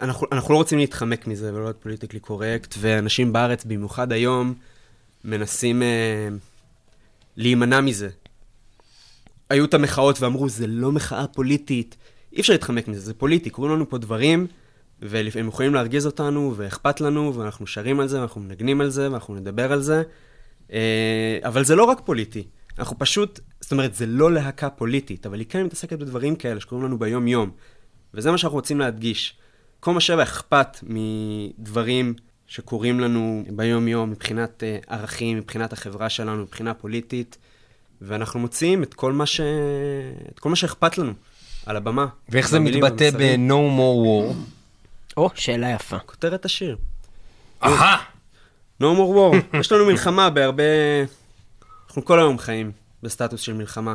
אנחנו, אנחנו לא רוצים להתחמק מזה ולא להיות פוליטיקלי קורקט, ואנשים בארץ, במיוחד היום, מנסים אה, להימנע מזה. היו את המחאות ואמרו, זה לא מחאה פוליטית. אי אפשר להתחמק מזה, זה פוליטי. קורים לנו פה דברים, והם יכולים להרגיז אותנו, ואכפת לנו, ואנחנו שרים על זה, ואנחנו מנגנים על זה, ואנחנו נדבר על זה. אה, אבל זה לא רק פוליטי. אנחנו פשוט, זאת אומרת, זה לא להקה פוליטית, אבל היא כן מתעסקת בדברים כאלה שקורים לנו ביום-יום. וזה מה שאנחנו רוצים להדגיש. כל מה שבא אכפת מדברים שקורים לנו ביום-יום מבחינת אה, ערכים, מבחינת החברה שלנו, מבחינה פוליטית, ואנחנו מוציאים את כל מה, ש... את כל מה שאכפת לנו על הבמה. ואיך זה מתבטא. ב-No More War? או, שאלה יפה. כותרת השיר. אהה! No more war. יש לנו מלחמה בהרבה... אנחנו כל היום חיים בסטטוס של מלחמה.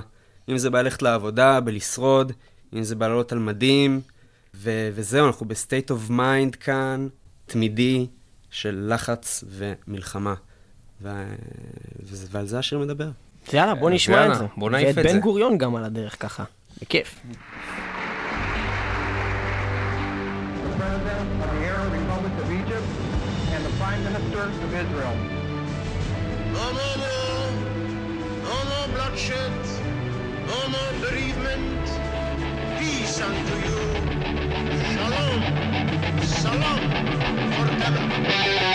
אם זה בללכת לעבודה, בלשרוד, אם זה בלעלות על מדים, ו- וזהו, אנחנו ב state of mind כאן, תמידי, של לחץ ומלחמה. ו- ו- ועל זה השיר מדבר. יאללה, בוא נשמע יאללה, את זה. בוא נעיף את ואת זה. בן גוריון גם על הדרך ככה, בכיף. Egypt, and the Prime Minister of Israel. Bloodshed, no more bereavement. Peace unto you. Shalom, salam forever.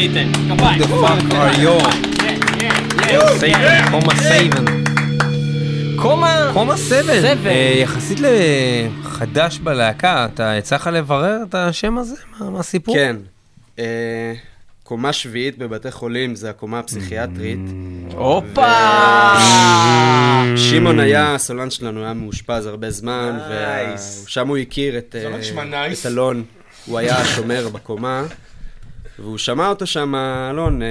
הל סייטן, Who כפיים. the fuck are you? Satan, Homo Saven. קומה... קומה. אה, יחסית לחדש בלהקה, אתה הצלחת לברר את השם הזה? מה הסיפור? כן. אה, קומה שביעית בבתי חולים זה הקומה הפסיכיאטרית. הופה! שמעון היה, הסולן שלנו היה מאושפז הרבה זמן. ושם הוא הכיר את לא אה. את אלון. הוא היה השומר בקומה, והוא שמע אותו שם, אלון, אה,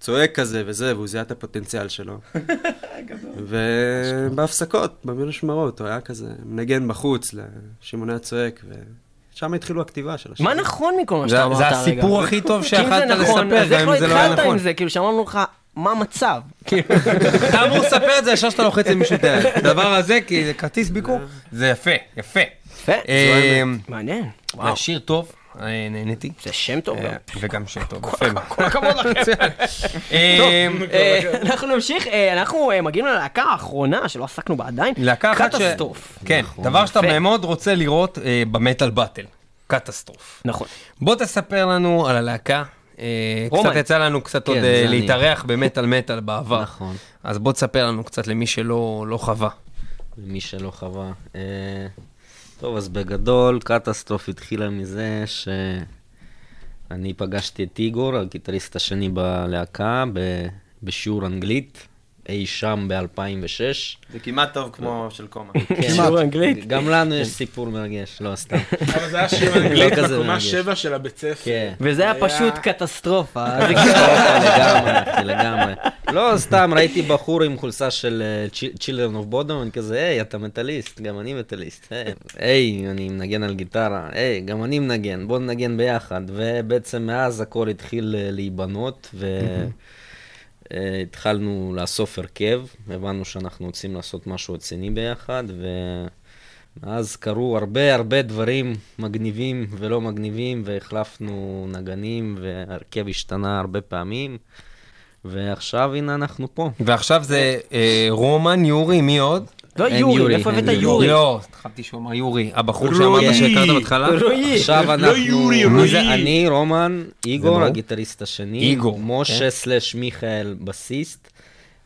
צועק כזה וזה, והוא זיהה את הפוטנציאל שלו. [laughs] ובהפסקות, במשמרות, הוא היה כזה מנגן בחוץ, שמעון היה צועק, ושם התחילו הכתיבה של השיר. מה נכון מכל מה זה- שאתה אמרת זה הרגע? הסיפור הכי טוב [laughs] כי שיכלת אם זה נכון, לספר, אז גם איך אם לא זה לא היה התחלת נכון. עם זה? כאילו שאמרנו לך, מה המצב? [laughs] כאילו, אתה אמור לספר את זה ישר שאתה לוחץ למישהו את היד. הדבר הזה, כי זה כרטיס ביקור, זה יפה, יפה. יפה, אה, מעניין. וואו, שיר טוב, נהניתי. זה שם טוב גם. אה, וגם שיר טוב. כל הכבוד לכם. [laughs] אה, אה, אנחנו נמשיך, אה, אנחנו אה, מגיעים ללהקה האחרונה שלא עסקנו בה עדיין. להקה אחת ש... קטסטרוף. כן, נכון. דבר שאתה. מאוד רוצה לראות אה, במטאל באטל. קטסטרוף. נכון. בוא תספר לנו על הלהקה. אה. קצת יצא לנו קצת כן, עוד אה, אני. להתארח במטאל מטאל בעבר. נכון. אז בוא תספר לנו קצת למי שלא לא חווה. למי שלא חווה. טוב, אז בגדול, קטסטרוף התחילה מזה שאני פגשתי את איגור, הגיטריסט השני בלהקה, בשיעור אנגלית, אי שם ב-2006. זה כמעט טוב כמו של קומה. [laughs] שיעור אנגלית. גם לנו יש סיפור מרגש, לא סתם. אבל זה היה אנגלית לא כזה בקומה מרגש. 7 של הבית ספר. כן. וזה היה פשוט [laughs] קטסטרופה. לגמרי, לגמרי. לא, סתם, ראיתי בחור עם חולצה של אה, Children of Bodom, אני כזה, היי, אתה מטאליסט, גם אני מטאליסט. היי, אני מנגן על גיטרה, היי, גם אני מנגן, בוא ננגן ביחד. ובעצם מאז הכל התחיל אה, להיבנות, והתחלנו לאסוף הרכב, הבנו שאנחנו רוצים לעשות משהו רציני ביחד, ו... אז קרו הרבה הרבה דברים מגניבים ולא מגניבים, והחלפנו נגנים, וההרכב השתנה הרבה פעמים, ועכשיו הנה אנחנו פה. ועכשיו זה אה, רומן, יורי, מי עוד? לא יורי, יורי, איפה הבאת יורי. יורי? לא, חשבתי שהוא אמר יורי. הבחור. שאמרת שהכרת בהתחלה? רועי. עכשיו אנחנו, יורי, מי זה רועי. אני, רומן, איגור. הגיטריסט השני, איגור, משה כן. סלאש מיכאל בסיסט,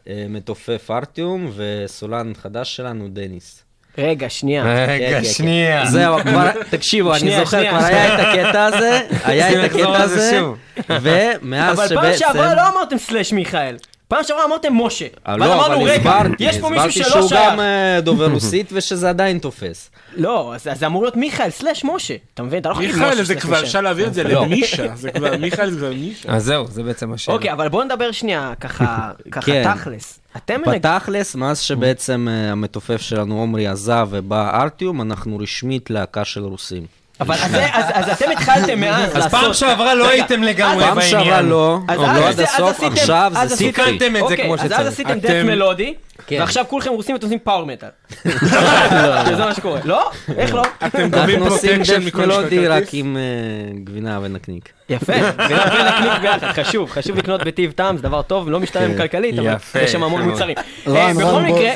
אה, מתופף ארטיום, וסולן חדש שלנו, דניס. רגע, שנייה. כן, רגע, כן, שנייה. זהו, כבר, תקשיבו, אני זוכר, כבר היה את הקטע הזה, [laughs] היה את הקטע הזה. ומאז אבל פעם שבעצם... שעברה לא אמרתם סלאש מיכאל. פעם שעברה אמרתם משה. אה, ואז לא, אמרנו, אבל רגע, הסברתי, יש פה מישהו הסברתי שלא שהוא שייך. גם אה, דובר רוסית [laughs] ושזה עדיין תופס. לא, זה אמור להיות מיכאל סלאש משה. אתה מבין? אתה לא יכול להגיד מיכאל משה זה כבר, משה. אפשר להעביר את זה לא. למישה. זה כבר, [laughs] מיכאל זה כבר מישה. אז זהו, זה בעצם השאלה. אוקיי, אבל בוא נדבר שנייה ככה, [laughs] ככה כן. תכלס. אתם. בתכלס, מאז שבעצם אה, המתופף שלנו עומרי עזב ובא ארטיום, אנחנו רשמית להקה של רוסים. אבל אז אז אז אתם התחלתם [laughs] מאז אז פעם לעשות... שעברה לא הייתם לגמרי פעם בעניין. שעברה לא, אז לא אז עד אז הסוף, עכשיו אז זה סופי. תיקנתם את זה אוקיי, כמו אז אז שצריך. עשיתם דף מלודי. ועכשיו כולכם רוסים ואתם עושים פאוור מטאל. זה מה שקורה. לא? איך לא? אתם גובים פרוטקשן מכל מי מלודי? רק עם אה, גבינה ונקניק. יפה, [laughs] ונקניק ביחד, חשוב, חשוב לקנות בטיב טעם, זה דבר טוב, לא משתלם כן. כלכלית, אבל יפה, יש שם המון מוצרים. אה, בכל. מקרה,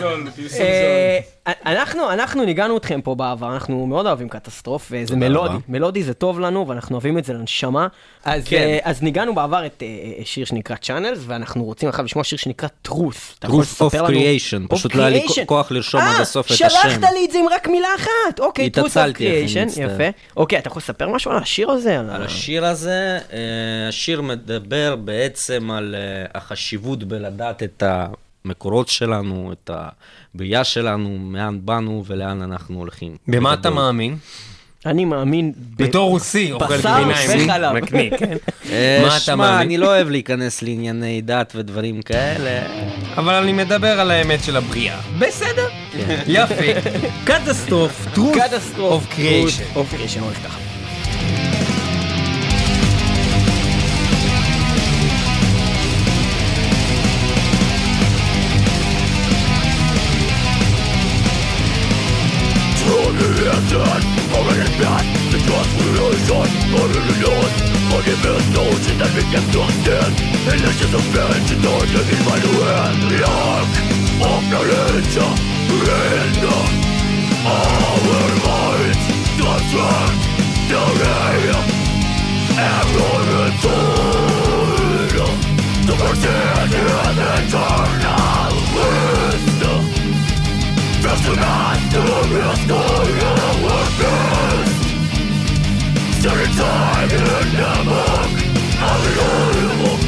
אה, אנחנו, אנחנו ניגענו אתכם פה בעבר, אנחנו מאוד אוהבים קטסטרוף, וזה מלודי, מלודי זה טוב לנו, ואנחנו אוהבים את זה לנשמה. אז, כן. אז ניגענו בעבר את שיר שנקרא צ'אנלס, ואנחנו רוצים עכשיו לשמוע שיר שנקרא יכול Truth of? Creation, Of פשוט לא היה לי. כוח לרשום עד הסוף את אה, השם. שלחת לי את זה עם רק מילה אחת, אוקיי, אני Creation, מצטער. יפה. אוקיי, אתה יכול לספר משהו על השיר הזה? על השיר הזה, אה, השיר מדבר בעצם על אה, החשיבות בלדעת את המקורות שלנו, את הבריאה שלנו, מאן באנו ולאן אנחנו הולכים. במה אתה. מאמין? אני מאמין... בתור רוסי, אוכל בשר גבינה וחלב. [laughs] עם נקניק, כן? אה, מה אתה שמע, מאמין? אני לא אוהב להיכנס לענייני דת ודברים כאלה. אבל אני מדבר על האמת של הבריאה. בסדר. יפה. [laughs] קטסטרוף, truth קטסטרוף. of creation. of creation, הולך ככה. gott Örülös Argument någonsin är vilken duktig Energi som finns i dagen vill man oändlig Jag offrar inte en Övervajt Dödsvärd Teori Ämnen tur Du får se en eternal wisdom Fast du vet du hur jag ska göra fel certain time in Hamburg Unbelievable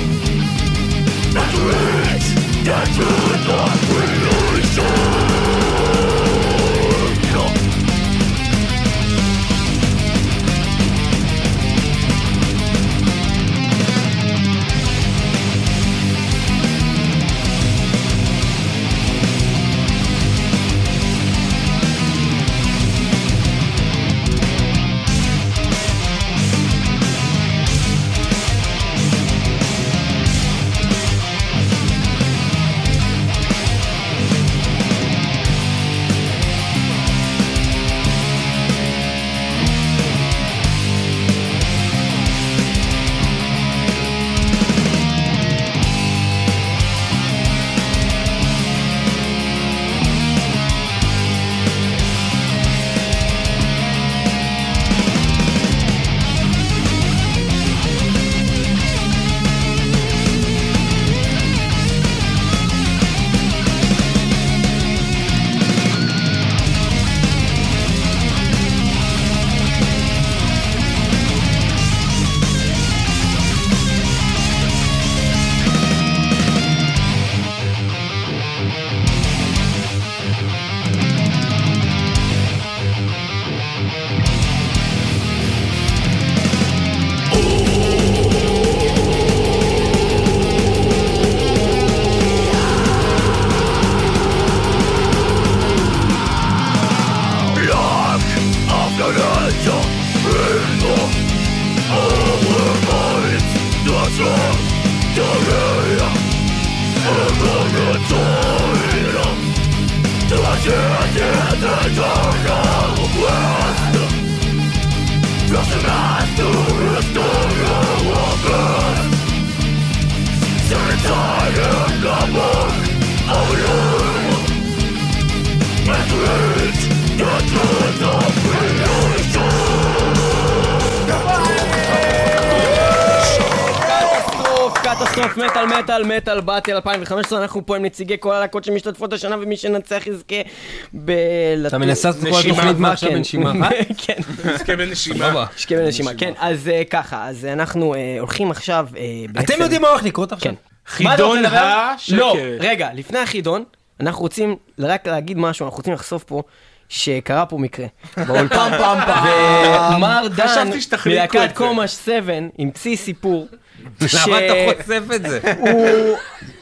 That's rich, that's good, not באטל 2015, אנחנו פה עם נציגי כל הלהקות שמשתתפות השנה, ומי שנצח יזכה ב... אתה מנסה לעשות כל. התוכנית מה עכשיו כן. בנשימה אחת? [laughs] כן. נזכה בנשימה. יזכה בנשימה, כן. אז אה, ככה, אז אנחנו אה, הולכים עכשיו אה. אתם יודעים מה הולך לקרות עכשיו? כן. מה חידון? השקר. לא, רגע, לפני החידון, אנחנו רוצים רק להגיד משהו, אנחנו רוצים לחשוף פה. שקרה פה מקרה, [laughs] באולפן פעם פעם, ומר דן את מלהקת. קומש 7 המציא סיפור. למה אתה חושף את זה?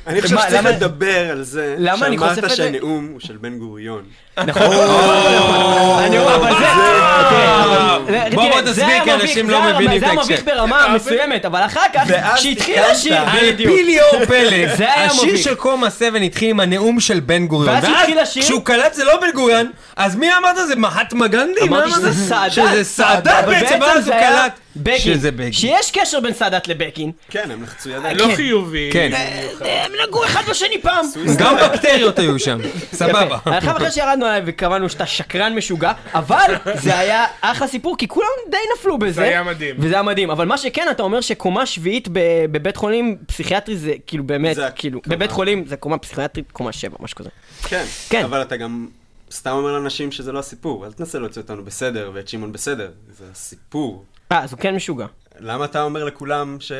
אני חושב שצריך לדבר על זה, שאמרת זה? שהנאום הוא של בן גוריון. נכון, אבל זה, אבל- בוא, זה תסביר, היה כי אנשים זה לא היה- מבינים זה את היה ההקשר. מביך ברמה מסוימת, אבל אחר כך, כשהתחיל. השיר, בדיוק. על פי ליאור פלג, זה היה השיר. של קומה 7 התחיל עם הנאום של בן גוריון. ואז התחיל השיר- כשהוא קלט זה לא בן גוריון, אז מי אמרת זה מהטמה גנדי? אמרתי אמרת? שזה סאדאת, שזה אבל בעצם, ואז הוא זה היה קלט בגין. שזה בגין. שיש קשר בין סאדאת לבגין. כן, הם לחצו ידיים. לא חיובי. כן. הם נגעו אחד בשני פעם. גם בקטריות היו שם, סבבה. אחר אחרי שירדנו עליי וקבענו שאתה שקרן משוגע, אבל זה היה אחלה סיפור, כי כולם די נפלו בזה. זה היה מדהים. וזה היה מדהים, אבל מה שכן, אתה אומר שקומה שביעית ב- בבית חולים פסיכיאטרי זה כאילו באמת, זה כאילו. בבית חולים זה קומה פסיכיאטרית, קומה שבע, משהו כזה. כן, כן. אבל אתה גם סתם אומר לאנשים שזה לא הסיפור, אל תנסה להוציא אותנו בסדר ואת שמעון בסדר, זה הסיפור. אה, אז הוא כן משוגע. למה אתה אומר לכולם ש...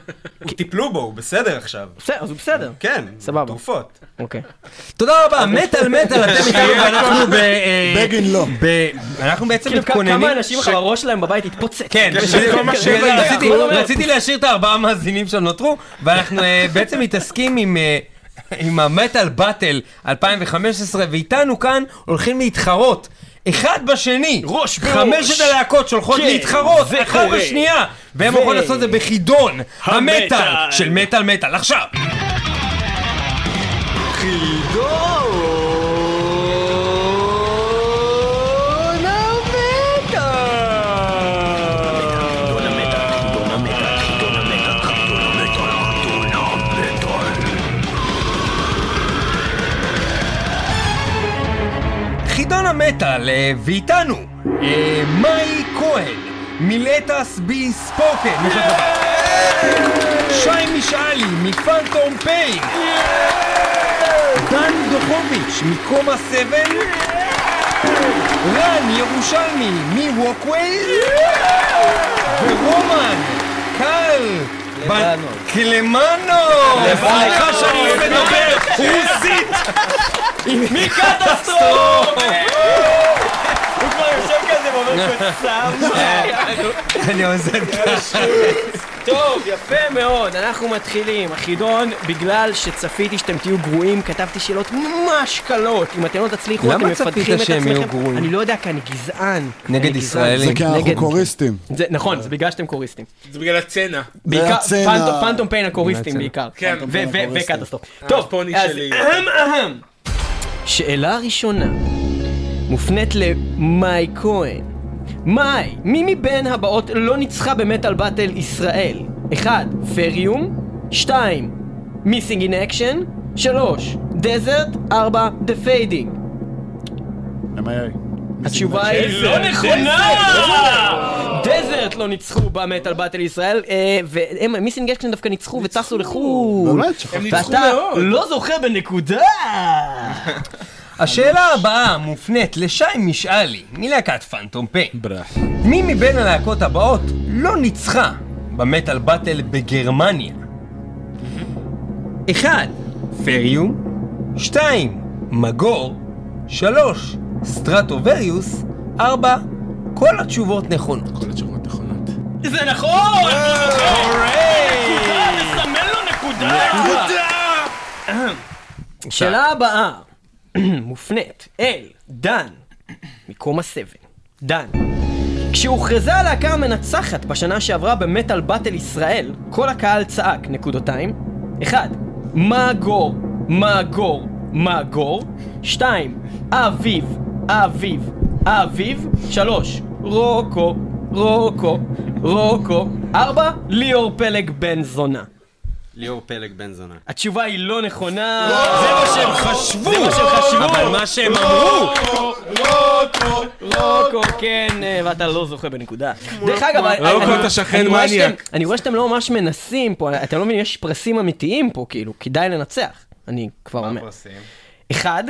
[laughs] טיפלו בו, הוא בסדר עכשיו. בסדר, אז הוא בסדר. כן, סבבה. תרופות. אוקיי. תודה רבה, מטאל מטאל, אתם [laughs] איתנו ואנחנו ב... בגין לא. ב- אנחנו בעצם כאילו, מתכוננים... כמה אנשים לך בראש שלהם בבית התפוצץ. כן. רציתי- אומר, רציתי להשאיר את הארבעה מאזינים שנותרו, ואנחנו אה, בעצם מתעסקים עם... אה, עם המטאל באטל 2015, ואיתנו כאן הולכים להתחרות. אחד בשני, ראש בראש. חמשת הלהקות שהולכות כן, להתחרות זה אחת קורה. בשנייה, והם ו- לעשות את זה בחידון המטאל. של מטאל מטאל. עכשיו, חידון המטאל, אה, ואיתנו, אה, מאי כהן, מילטס בי ספוקן? שי משאלי, מפנטום פיין, דן דוחוביץ', מקומה 7, רן ירושלמי מווקווייז ורומן קל קלמנו. סליחה שאני לא מדבר. רוסית. [laughs] מקטסטרוף! [laughs] כבר יושב כזה ואומר [laughs] קוסם. אני עוזר ככה טוב, יפה מאוד, אנחנו מתחילים. החידון, בגלל שצפיתי שאתם תהיו גרועים, כתבתי שאלות ממש קלות. אם אתם לא תצליחו, למה אתם צפית מפתחים את שהם יהיו עצמכם. גרועים? אני לא יודע, כי אני גזען. נגד. ישראלים. זה כי אנחנו קוריסטים. זה- נכון, זה בגלל שאתם קוריסטים. זה בגלל הצנע. בעיקר. פנטום- פיין הקוריסטים. בעיקר. כן. ו- פיין ו- הקוריסטים. וקטסטרוף. טוב, אז. אהם אהם. שאלה ראשונה, מופנית למאי כהן. מאי, מי מבין הבאות לא ניצחה ב Metal Battle ישראל? 1. Ferium 2. Missing in Action 3. Desert 4. The Fading. התשובה היא לא נכונה! Desert לא ניצחו ב Metal Battle ישראל, והם Missing Action דווקא ניצחו וטסו לחו"ל. באמת? שכחתי. ואתה. לא זוכה בנקודה! [laughs] השאלה הבאה מופנית לשי משאלי מלהקת Phantom Pain. מי מבין הלהקות הבאות לא ניצחה ב Metal Battle בגרמניה? 1. Ferium 2. Magor 3. Stratovarius 4. כל התשובות נכונות. כל התשובות נכונות. זה נכון! נקודה, נסמן לו נקודה! שאלה הבאה [clears throat] מופנית אל דן מקומה 7. דן. כשהוכרזה הלהקה המנצחת בשנה שעברה ב Metal Battle ישראל, כל הקהל צעק, נקודותיים. 1. מאגור, מאגור, מאגור. 2. אביב, אביב, אביב. 3. רוקו, רוקו, רוקו. 4. ליאור פלג בן זונה. ליאור פלג בן זונה. התשובה היא לא נכונה. זה מה שהם חשבו. זה מה שהם חשבו. אבל מה שהם אמרו... רוקו, רוקו, כן, אה, ואתה לא זוכה בנקודה. דרך אגב, אני- רוקו, אתה שכן אני רואה מניאק. שאתם- אני רואה שאתם לא ממש מנסים פה, אתם לא מבינים, יש פרסים אמיתיים פה, כאילו, כדאי לנצח. אני כבר אומר. אחד,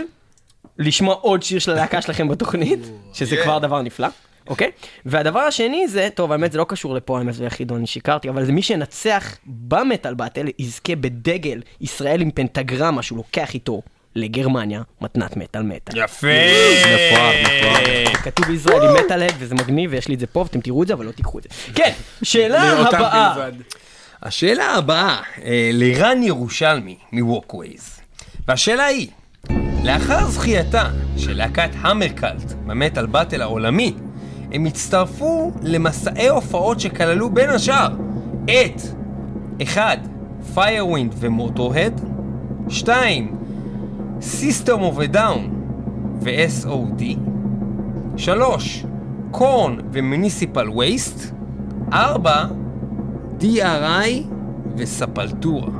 לשמוע עוד שיר של הלהקה שלכם בתוכנית, שזה כבר דבר נפלא, אוקיי? והדבר השני זה, טוב, האמת זה לא קשור לפה, האמת זה יחידון, שיקרתי, אבל זה מי שנצח במטאל באטל, יזכה בדגל ישראל עם פנטגרמה שהוא לוקח איתו לגרמניה, מתנת מטאל מטאל. יפה! מפואר, מפואר. כתוב בישראל עם מטאל-הד וזה מגניב ויש לי את זה פה ואתם תראו את זה אבל לא תיקחו את זה. כן, שאלה הבאה. השאלה הבאה, אה, לרן ירושלמי מ Walkways. והשאלה היא, לאחר זכייתה של להקת Hammercult ב Metal Battle העולמי, הם הצטרפו למסעי הופעות שכללו בין השאר את 1. Firewind ו Motörhead 2. System of a Down ו-SOD 3. קורן ומוניסיפל וייסט 4. DRI וספלטורה.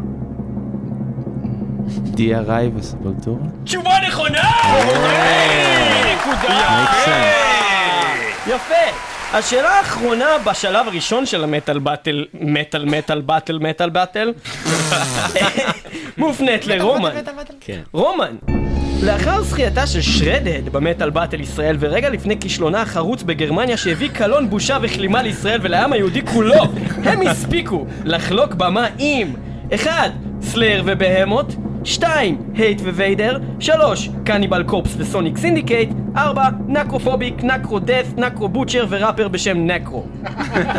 DRI וספלטורה? תשובה נכונה! נקודה! יפה. השאלה האחרונה בשלב הראשון של המטאל באטל, מטאל מטאל באטל מטאל באטל, [laughs] מופנית לרומן. כן. רומן, לאחר זכייתה של Shredhead ב Metal Battle ישראל ורגע לפני כישלונה החרוץ בגרמניה שהביא קלון בושה וכלימה לישראל ולעם היהודי כולו, הם הספיקו לחלוק במה עם 1. Slayer ו Behemoth 2. הייט וויידר 3. Cannibal Corpse ו Sonic Syndicate 4. Necrophobic, Necrodeath, Necrobutcher וראפר בשם Necro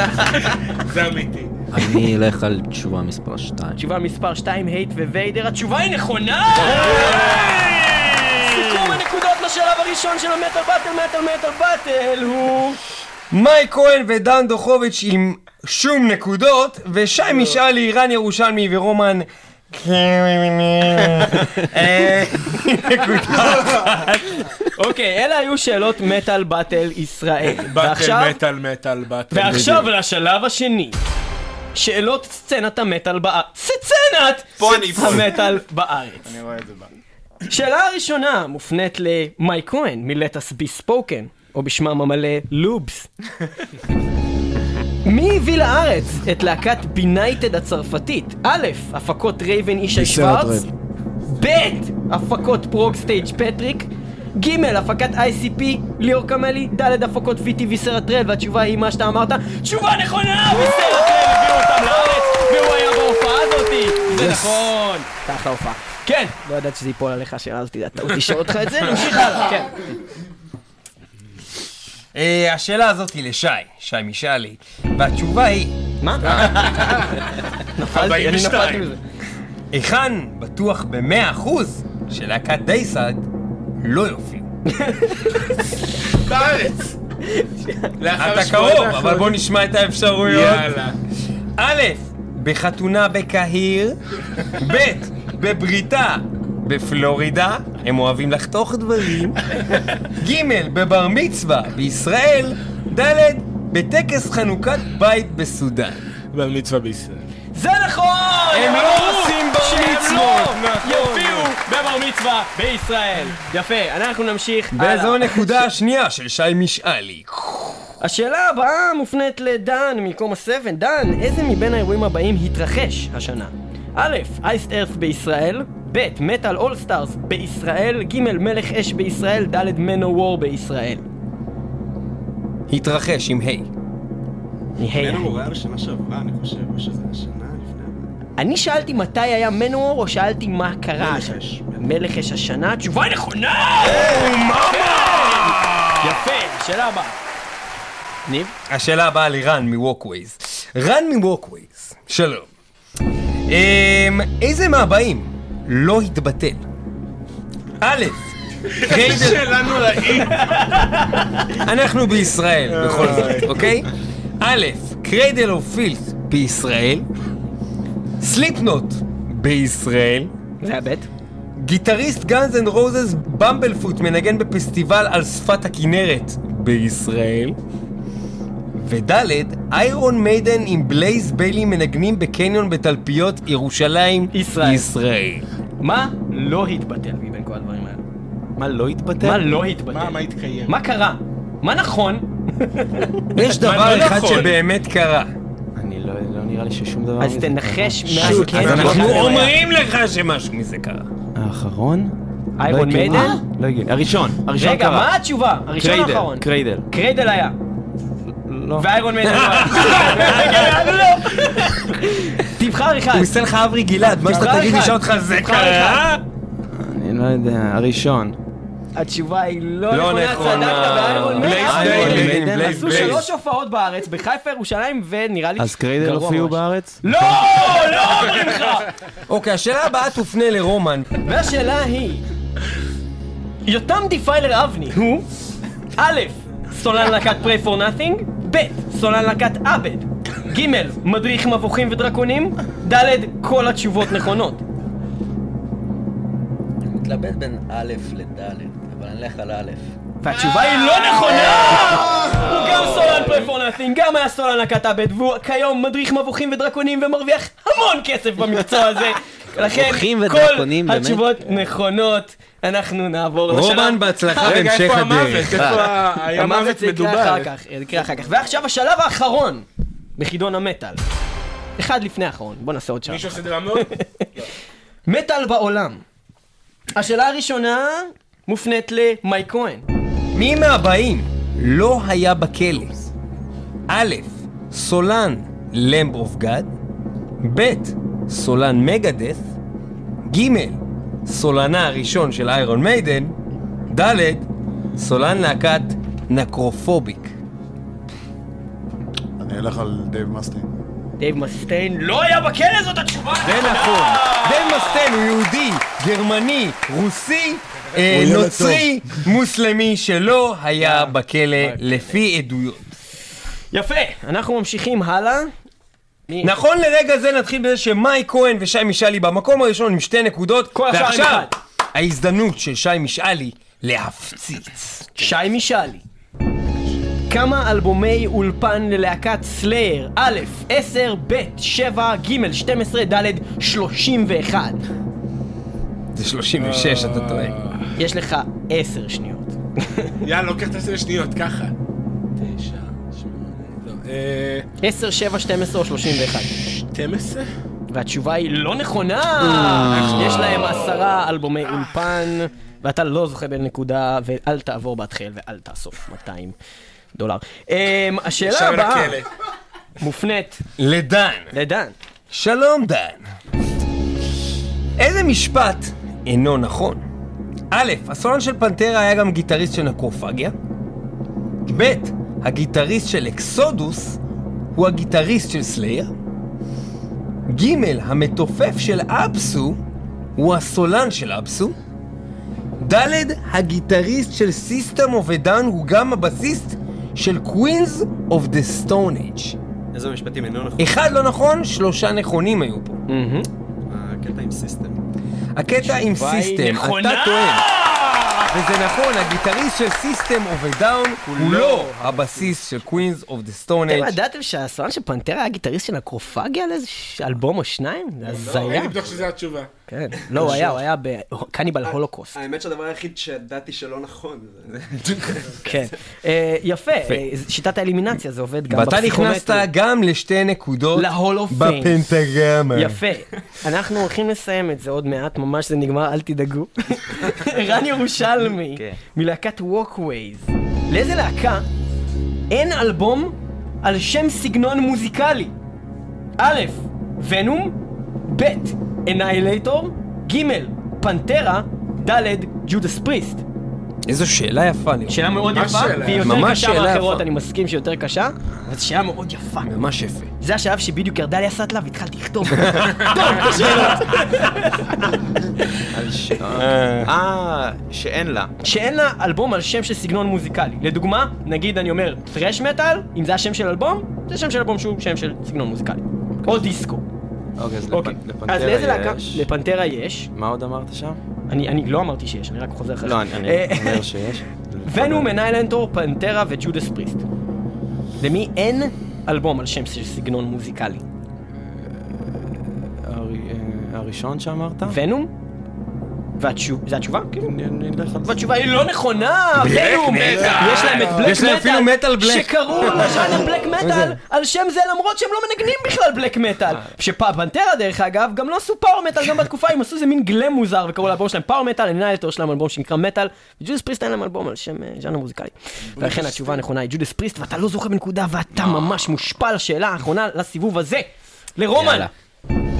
[laughs] זה אמיתי. אני אלך על תשובה מספר 2. תשובה מספר 2, הייט וויידר, התשובה היא נכונה! [laughs] סיכום הנקודות לשלב הראשון של המטאל באטל מטאל מטאל באטל הוא... מאי כהן ודן דוחוביץ' עם שום נקודות, ושי משאלי, רן ירושלמי ורומן... אה. אוקיי, אלה היו שאלות מטאל באטל ישראל. באטל מטאל מטאל באטל. ועכשיו לשלב השני. שאלות סצנת המטאל בארץ. סצנת! המטאל בארץ. אני רואה את זה בה. שאלה הראשונה מופנית למאי כהן מלטס בי ספוקן, או בשמם המלא לובס. מי הביא לארץ את להקת בינייטד הצרפתית? א', הפקות רייבן ישי בסרט שוורץ. ב', הפקות פרוג סטייג' פטריק, ג' הפקת ICP, ליאור קמלי, ד' הפקות VTV סרט רל, והתשובה היא מה שאתה אמרת, תשובה נכונה! וסרט רל הביאו אותם לארץ, והוא היה בהופעה הזאתי! זה נכון! אחלה הופעה. כן, לא ידעתי שזה ייפול עליך השאלה הזאת, טעות לשאול אותך את זה, נמשיך הלאה, כן. [laughs] אה, השאלה הזאת היא לשי, שי משאלי, והתשובה היא... מה? [laughs] נפלתי, אני נפלתי מזה. היכן בטוח במאה אחוז שלהקת דייסאד לא יופיעו? [laughs] בארץ. אתה קרוב. אבל בוא נשמע את האפשרויות. יאללה. א', בחתונה בקהיר, ב', בבריתה בפלורידה, הם אוהבים לחתוך דברים, [laughs] ג', בבר מצווה בישראל, ד', בטקס חנוכת בית בסודאן. בר מצווה בישראל. זה נכון! הם לא עושים בר מצוות, לא נכון. יופיעו בבר מצווה בישראל. יפה, אנחנו נמשיך וזו הלאה. הנקודה [laughs] השנייה של שי משאלי. השאלה הבאה מופנית לדן מקומה 7. דן, איזה מבין האירועים הבאים התרחש השנה? א', Iced Earth בישראל, ב', Metal All Stars בישראל, ג', מלך אש בישראל, ד', Manowar בישראל. התרחש עם היה לשנה שעברה, אני חושב, או שזה השנה לפני... אני שאלתי מתי היה Manowar, או שאלתי מה קרה מלך? אש. מלך אש השנה? התשובה היא נכונה! יפה, שאלה הבאה. ניב? השאלה הבאה לרן מווקווייז. רן מווקווייז, שלום. אמ, איזה מהבאים לא התבטל? א', Cradle... שאלה נוראית. אנחנו בישראל, בכל זאת, אוקיי? א', Cradle of Filth בישראל, Slipknot בישראל, זה היה ב'. גיטריסט Guns N' Roses Bumblefoot מנגן בפסטיבל על שפת הכנרת בישראל. וד' Iron Maiden עם בלייז ביילי מנגנים בקניון בתלפיות ירושלים ישראל. ישראל. מה לא התבטל מבין כל הדברים האלה? מה לא התבטל? מה לא התבטל? מה, מה התקיים? מה קרה? מה נכון? [laughs] יש דבר לא אחד נכון? שבאמת קרה. אני לא, לא נראה לי ששום דבר אז מזה תנחש shot, כן. אז מה אנחנו? אומרים לך שמשהו מזה קרה. האחרון? איירון לא. מיידן? לא הגיוני. הראשון, הראשון רגע, קרה. מה התשובה? הראשון האחרון. קריידל. קריידל היה. לא. ואיירון [laughs] מיידן לא היה. [laughs] תבחר אחד. הוא עושה לך אברי גלעד, מה שאתה תגיד. נשאל אותך זה קרה? אני לא יודע, הראשון. התשובה היא לא לא נכונה, נכונה. צדקת באיירון בלייז מיידן. ביילי, בלייז עשו. שלוש הופעות בארץ, בחיפה, ירושלים, ונראה לי אז קריידל הופיעו. בארץ? לא, לא אומרים לך. [laughs] אוקיי, השאלה הבאה תופנה לרומן. והשאלה היא, יותם Defiler אבני הוא א', סולן להקת Prey for Nothing, ב', סולן להקת עבד, ג', מדריך מבוכים ודרקונים, ד', כל התשובות נכונות. אני מתלבט בין א' לד', אבל אני אלך על א'. והתשובה היא לא נכונה! הוא גם סולן פריי פור נאטינג, גם היה סולן להקת עבד, והוא כיום מדריך מבוכים ודרקונים ומרוויח המון כסף במקצוע הזה. [laughs] לכן כל? התשובות נכונות. אנחנו נעבור לשלב... רומן, בהצלחה רגע, בהמשך איפה המוות? הדרך. איפה היה [laughs] המוות מוות זה יקרה מדובר? אחר כך, יקרה אחר כך. ועכשיו השלב האחרון בחידון המטאל. אחד לפני האחרון, בוא נעשה עוד שלב. מישהו עושה דרמות? [laughs] מטאל בעולם. השאלה הראשונה מופנית למייק כהן. מי מהבאים לא היה בכלא? א', סולן Lamb of God, ב', סולן מגדף, ג', סולנה הראשון של Iron Maiden, ד', סולן להקת Necrophobic. אני אלך על דייב מסטיין. דייב מסטיין לא היה בכלא, זאת התשובה זה נכון. דייב מסטיין הוא יהודי, גרמני, רוסי, אה, נוצרי, מוסלמי שלא היה בכלא לפי עדויות. יפה, אנחנו ממשיכים הלאה. נכון לרגע זה נתחיל בזה שמאי כהן ושי משאלי במקום הראשון עם שתי נקודות, כל השאר עם ועכשיו אחד. ההזדמנות של שי משאלי להפציץ. שי משאלי. כמה אלבומי אולפן ללהקת Slayer? א', 10, ב', 7, ג', 12, ד', 31. זה 36 אתה טועה. יש לך 10 שניות. [laughs] יאללה, לוקח את עשר שניות, ככה. תשע, שמונה, לא, אה... 10, 7, 12 או 31. 12? והתשובה היא לא נכונה! יש להם עשרה אלבומי אולפן, ואתה לא זוכה בנקודה, ואל תעבור בהתחל ואל תאסוף 200 דולר. אמ, השאלה הבאה. מופנית לדן. לדן. שלום דן. איזה משפט אינו נכון? א', הסולן של Pantera היה גם גיטריסט של Necrophagia. ב', הגיטריסט של Exodus הוא הגיטריסט של Slayer. ג', המתופף של Absu הוא הסולן של Absu. ד', הגיטריסט של System of a Down הוא גם הבסיסט של Queens of the Stone Age. איזה משפטים אינו נכון? אחד לא נכון, שלושה נכונים היו פה. הקטע עם System. הקטע עם System! אתה טועה. וזה נכון, הגיטריסט של System of a Down הוא לא הבסיסט של Queens of the Stone אתם Age. ידעתם שהסולן של Pantera היה גיטריסט של Necrophagia על איזה ש- אלבום או שניים? זה הזיה. הייתי בטוח שזו התשובה. כן. [laughs] לא, הוא היה, הוא היה בקניבל הולוקוסט. האמת שהדבר היחיד שידעתי שלא נכון. [laughs] כן. אה, יפה, אה, שיטת האלימינציה, זה עובד גם ואתה נכנסת בפסיכומטרי. גם לשתי נקודות להול אוף. בפנטגרמה. יפה. אנחנו הולכים לסיים את זה עוד מעט, ממש זה נגמר, אל תדאגו. [laughs] רן ירושלמי, כן. מלהקת Walkways. לאיזה להקה אין אלבום על שם סגנון מוזיקלי? א', ונום, ב', אנאילייטור, ג', פנטרה, ד', ג'ודס פריסט. איזו שאלה יפה. שאלה מאוד יפה, שאלה והיא יותר קשה יפה. אני מסכים שהיא יותר קשה, אבל זו שאלה מאוד יפה. ממש יפה. זה השלב שבדיוק ירדה לי הסטלה והתחלתי לכתוב. [laughs] טוב, את השאלות. ש- אה, שאין לה. שאין לה אלבום על שם של סגנון מוזיקלי. לדוגמה, נגיד אני אומר thrash metal, אם זה השם של אלבום, זה שם של אלבום שהוא שם של סגנון מוזיקלי. או דיסקו. אוקיי, אז אוקיי. לפ- לפנתרה אז לאיזה להקה? יש. מה עוד אמרת שם? אני אני לא אמרתי שיש, אני רק חוזר אחריך. לא, אני אני אה, אומר שיש. ונום, אנאילנטור, פנטרה וג'ודס פריסט. למי אין אלבום על שם של סגנון מוזיקלי? הר- אה, הראשון שאמרת? ונום? והתשובה, זה התשובה? אני אני זה. והתשובה היא לא נכונה, ונום, יש להם את Black יש להם אפילו Metal Black. שקראו לז'אנר black metal על שם זה למרות שהם לא מנגנים בכלל black metal. ש Pantera דרך אגב גם לא עשו power metal גם בתקופה הם עשו איזה מין glam מוזר וקראו לאלבום שלהם Power Metal, Annihilator שלהם אלבום שנקרא מטאל ו Judas Priest אין להם אלבום על שם אה, ז'אנר מוזיקלי. ולכן התשובה הנכונה היא Judas Priest ואתה לא זוכה בנקודה ואתה ממש מושפע לשאלה האחרונה לסיבוב הזה. לרומן.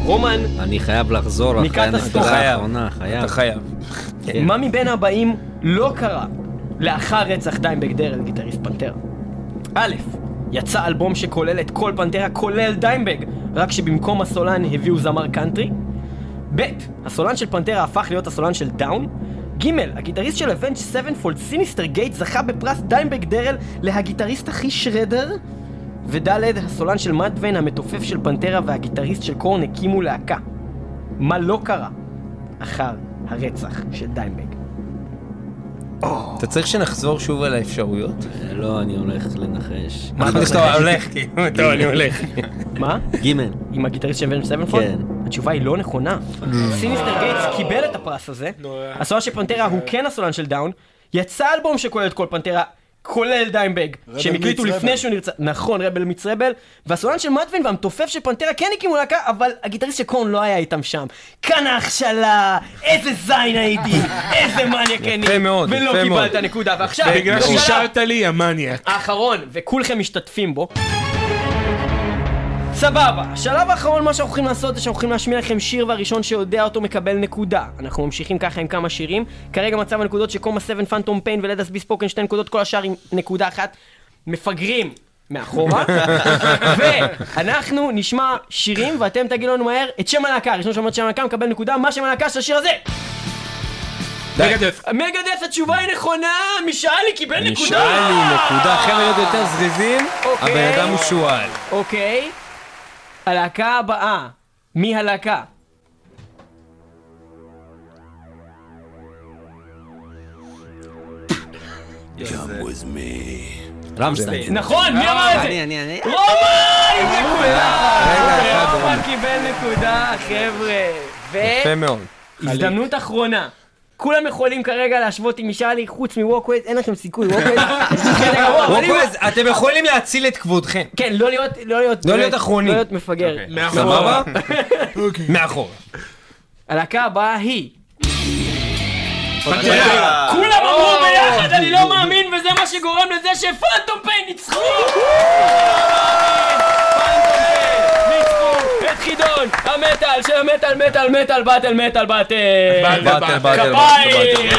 רומן, אני חייב לחזור אחרי. הנקודה. האחרונה, חייב. אתה חייב. כן. מה מבין הבאים לא קרה לאחר רצח דיימבג דרל, גיטריסט Pantera? א', יצא אלבום שכולל את כל Pantera כולל דיימבג, רק שבמקום הסולן הביאו זמר קאנטרי? ב', הסולן של Pantera הפך להיות הסולן של Down? ג', הגיטריסט של Avenged Sevenfold Synyster Gates זכה בפרס דיימבג דרל להגיטריסט הכי shredder? וד', הסולן של Mudvayne, המתופף של Pantera והגיטריסט של Korn הקימו להקה. מה לא קרה אחר הרצח של דיימבג? אתה צריך שנחזור שוב על האפשרויות? לא, אני הולך לנחש. מה חשבתי שאתה הולך? כאילו, טוב, אני הולך. מה? ג' עם הגיטריסט של Avenged Sevenfold? כן. התשובה היא לא נכונה. Synyster Gates קיבל את הפרס הזה. הסולן של Pantera הוא כן הסולן של Down. יצא אלבום שכולל את כל Pantera. כולל דיימבג, שהם הקליטו לפני Rebel. שהוא נרצח, נכון, Rebel Meets Rebel, והסולן של מדווין והמתופף של פנטרה כן הקימו להקה, אבל הגיטריסט של קורן לא היה איתם שם. כאן ההכשלה, איזה זין הייתי, איזה מניאק אני, יפה מאוד, ולא יפה מאוד. קיבלת נקודה, ועכשיו, בגלל שהשארת לי, המניאק. האחרון, וכולכם משתתפים בו. סבבה, השלב האחרון מה שאנחנו הולכים לעשות זה שאנחנו הולכים להשמיע לכם שיר והראשון שיודע אותו מקבל נקודה. אנחנו ממשיכים ככה עם כמה שירים. כרגע מצב הנקודות שקומה 7 פנטום פיין ולדס בי ספוקן שתי נקודות, כל השאר עם נקודה אחת. מפגרים מאחורה. [laughs] ואנחנו נשמע שירים ואתם תגידו לנו מהר את שם הלהקה. הראשון שאומר את שם הלהקה מקבל נקודה, מה שם הלהקה של השיר הזה? מגדף. מגדף התשובה היא נכונה, משאלי קיבל נקודה! נשאל לי נקודה, חבר'ה יותר זריזים, אוקיי. הבן אדם הוא שועל. אוקיי. הלהקה הבאה. מי הלהקה? רמשטיין. נכון, מי אמר את זה? אני, אני, אני. רומן עם נקודה! רומן. קיבל נקודה, חבר'ה. יפה מאוד. והזדמנות אחרונה. כולם יכולים כרגע להשוות עם משאלי, חוץ מווקווייז, אין לכם סיכוי, ווקווייז. [laughs] בסדר גמור, אבל אם- ווקוויז, אתם יכולים להציל את כבודכם. כן, לא להיות, לא להיות, לא להיות אחרונים. לא להיות מפגר. סבבה? [laughs] מאחור. הלהקה הבאה היא... כולם אמרו ביחד, אני לא מאמין, וזה מה שגורם לזה שפנטום פיין ניצחו! חידון המטאל של המטאל מטאל מטאל באטל מטאל באטל. באטל, באטל, כפיים!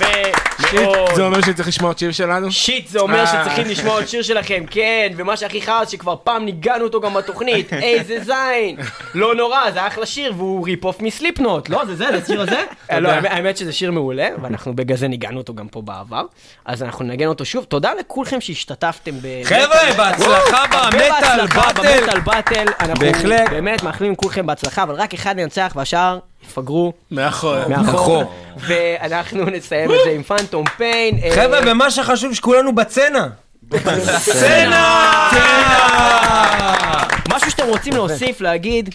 יפה מאוד. זה אומר שצריך לשמוע את שיר שלנו? שיט, זה אומר אה. שצריכים לשמוע עוד שיר שלכם, כן, ומה שהכי חרא שכבר פעם ניגענו אותו גם בתוכנית, [laughs] איזה זין! לא נורא, זה אחלה שיר, והוא rip-off מ Slipknot, לא? זה זה, זה השיר הזה? [laughs] לא, האמת- שזה שיר מעולה, ואנחנו בגלל זה ניגענו אותו גם פה בעבר, אז אנחנו ננגן אותו שוב. תודה לכולכם שהשתתפתם ב... חבר'ה, בהצלחה ב Metal Battle. בהחלט. באמת מאחלים לכולכם בהצלחה, אבל רק אחד ינצח והשאר יפגרו מאחור. מאחור. ואנחנו נסיים את זה עם Phantom Pain. אה, חבר'ה, ומה שחשוב שכולנו בסצנה. סצנה! משהו שאתם רוצים להוסיף, להגיד?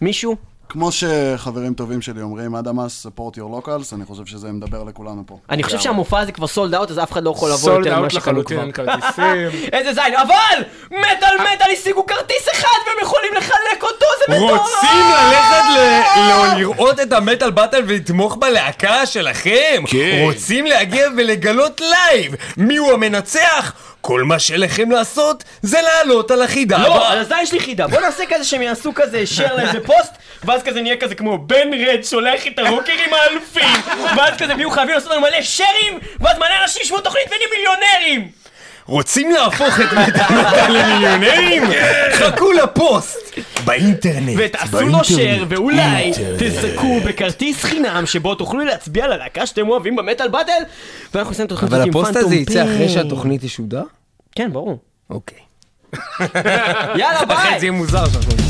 מישהו? כמו שחברים טובים שלי אומרים, אדמאס, support your locals, אני חושב שזה מדבר לכולנו פה. אני חושב שהמופע הזה כבר sold out, אז אף אחד לא יכול לבוא sold יותר ממה out שקנו לחלוטין, כבר. כרטיסים. [laughs] איזה זין, אבל! מטאל מטאל השיגו כרטיס אחד והם יכולים לחלק אותו, זה מטורף! רוצים ללכת לראות את ה Metal Battle ולתמוך בלהקה שלכם? כן. רוצים להגיע ולגלות live מיהו המנצח? כל מה שלכם לעשות זה לעלות על החידה לא. על הזין שלי חידה, בוא נעשה כזה שהם יעשו כזה share לאיזה פוסט, ואז כזה נהיה כזה כמו בן רד שולח את הרוקרים האלפים, ואז כזה הם יהיו חייבים לעשות לנו מלא שרים, ואז מלא אנשים ישמעו תוכנית ונהיים מיליונרים! רוצים להפוך את מטאל למיליונרים? חכו לפוסט באינטרנט. ותעשו לו share, ואולי תזכו בכרטיס חינם שבו תוכלו להצביע ללהקה שאתם אוהבים במטאל באטל, ואנחנו נסיים את התוכנית אבל הזאת עם הפוסט הזה יצא אחרי. שהתוכנית תשודר? כן, ברור. אוקיי. יאללה, [laughs] ביי! אחרת זה יהיה מוזר שאנחנו...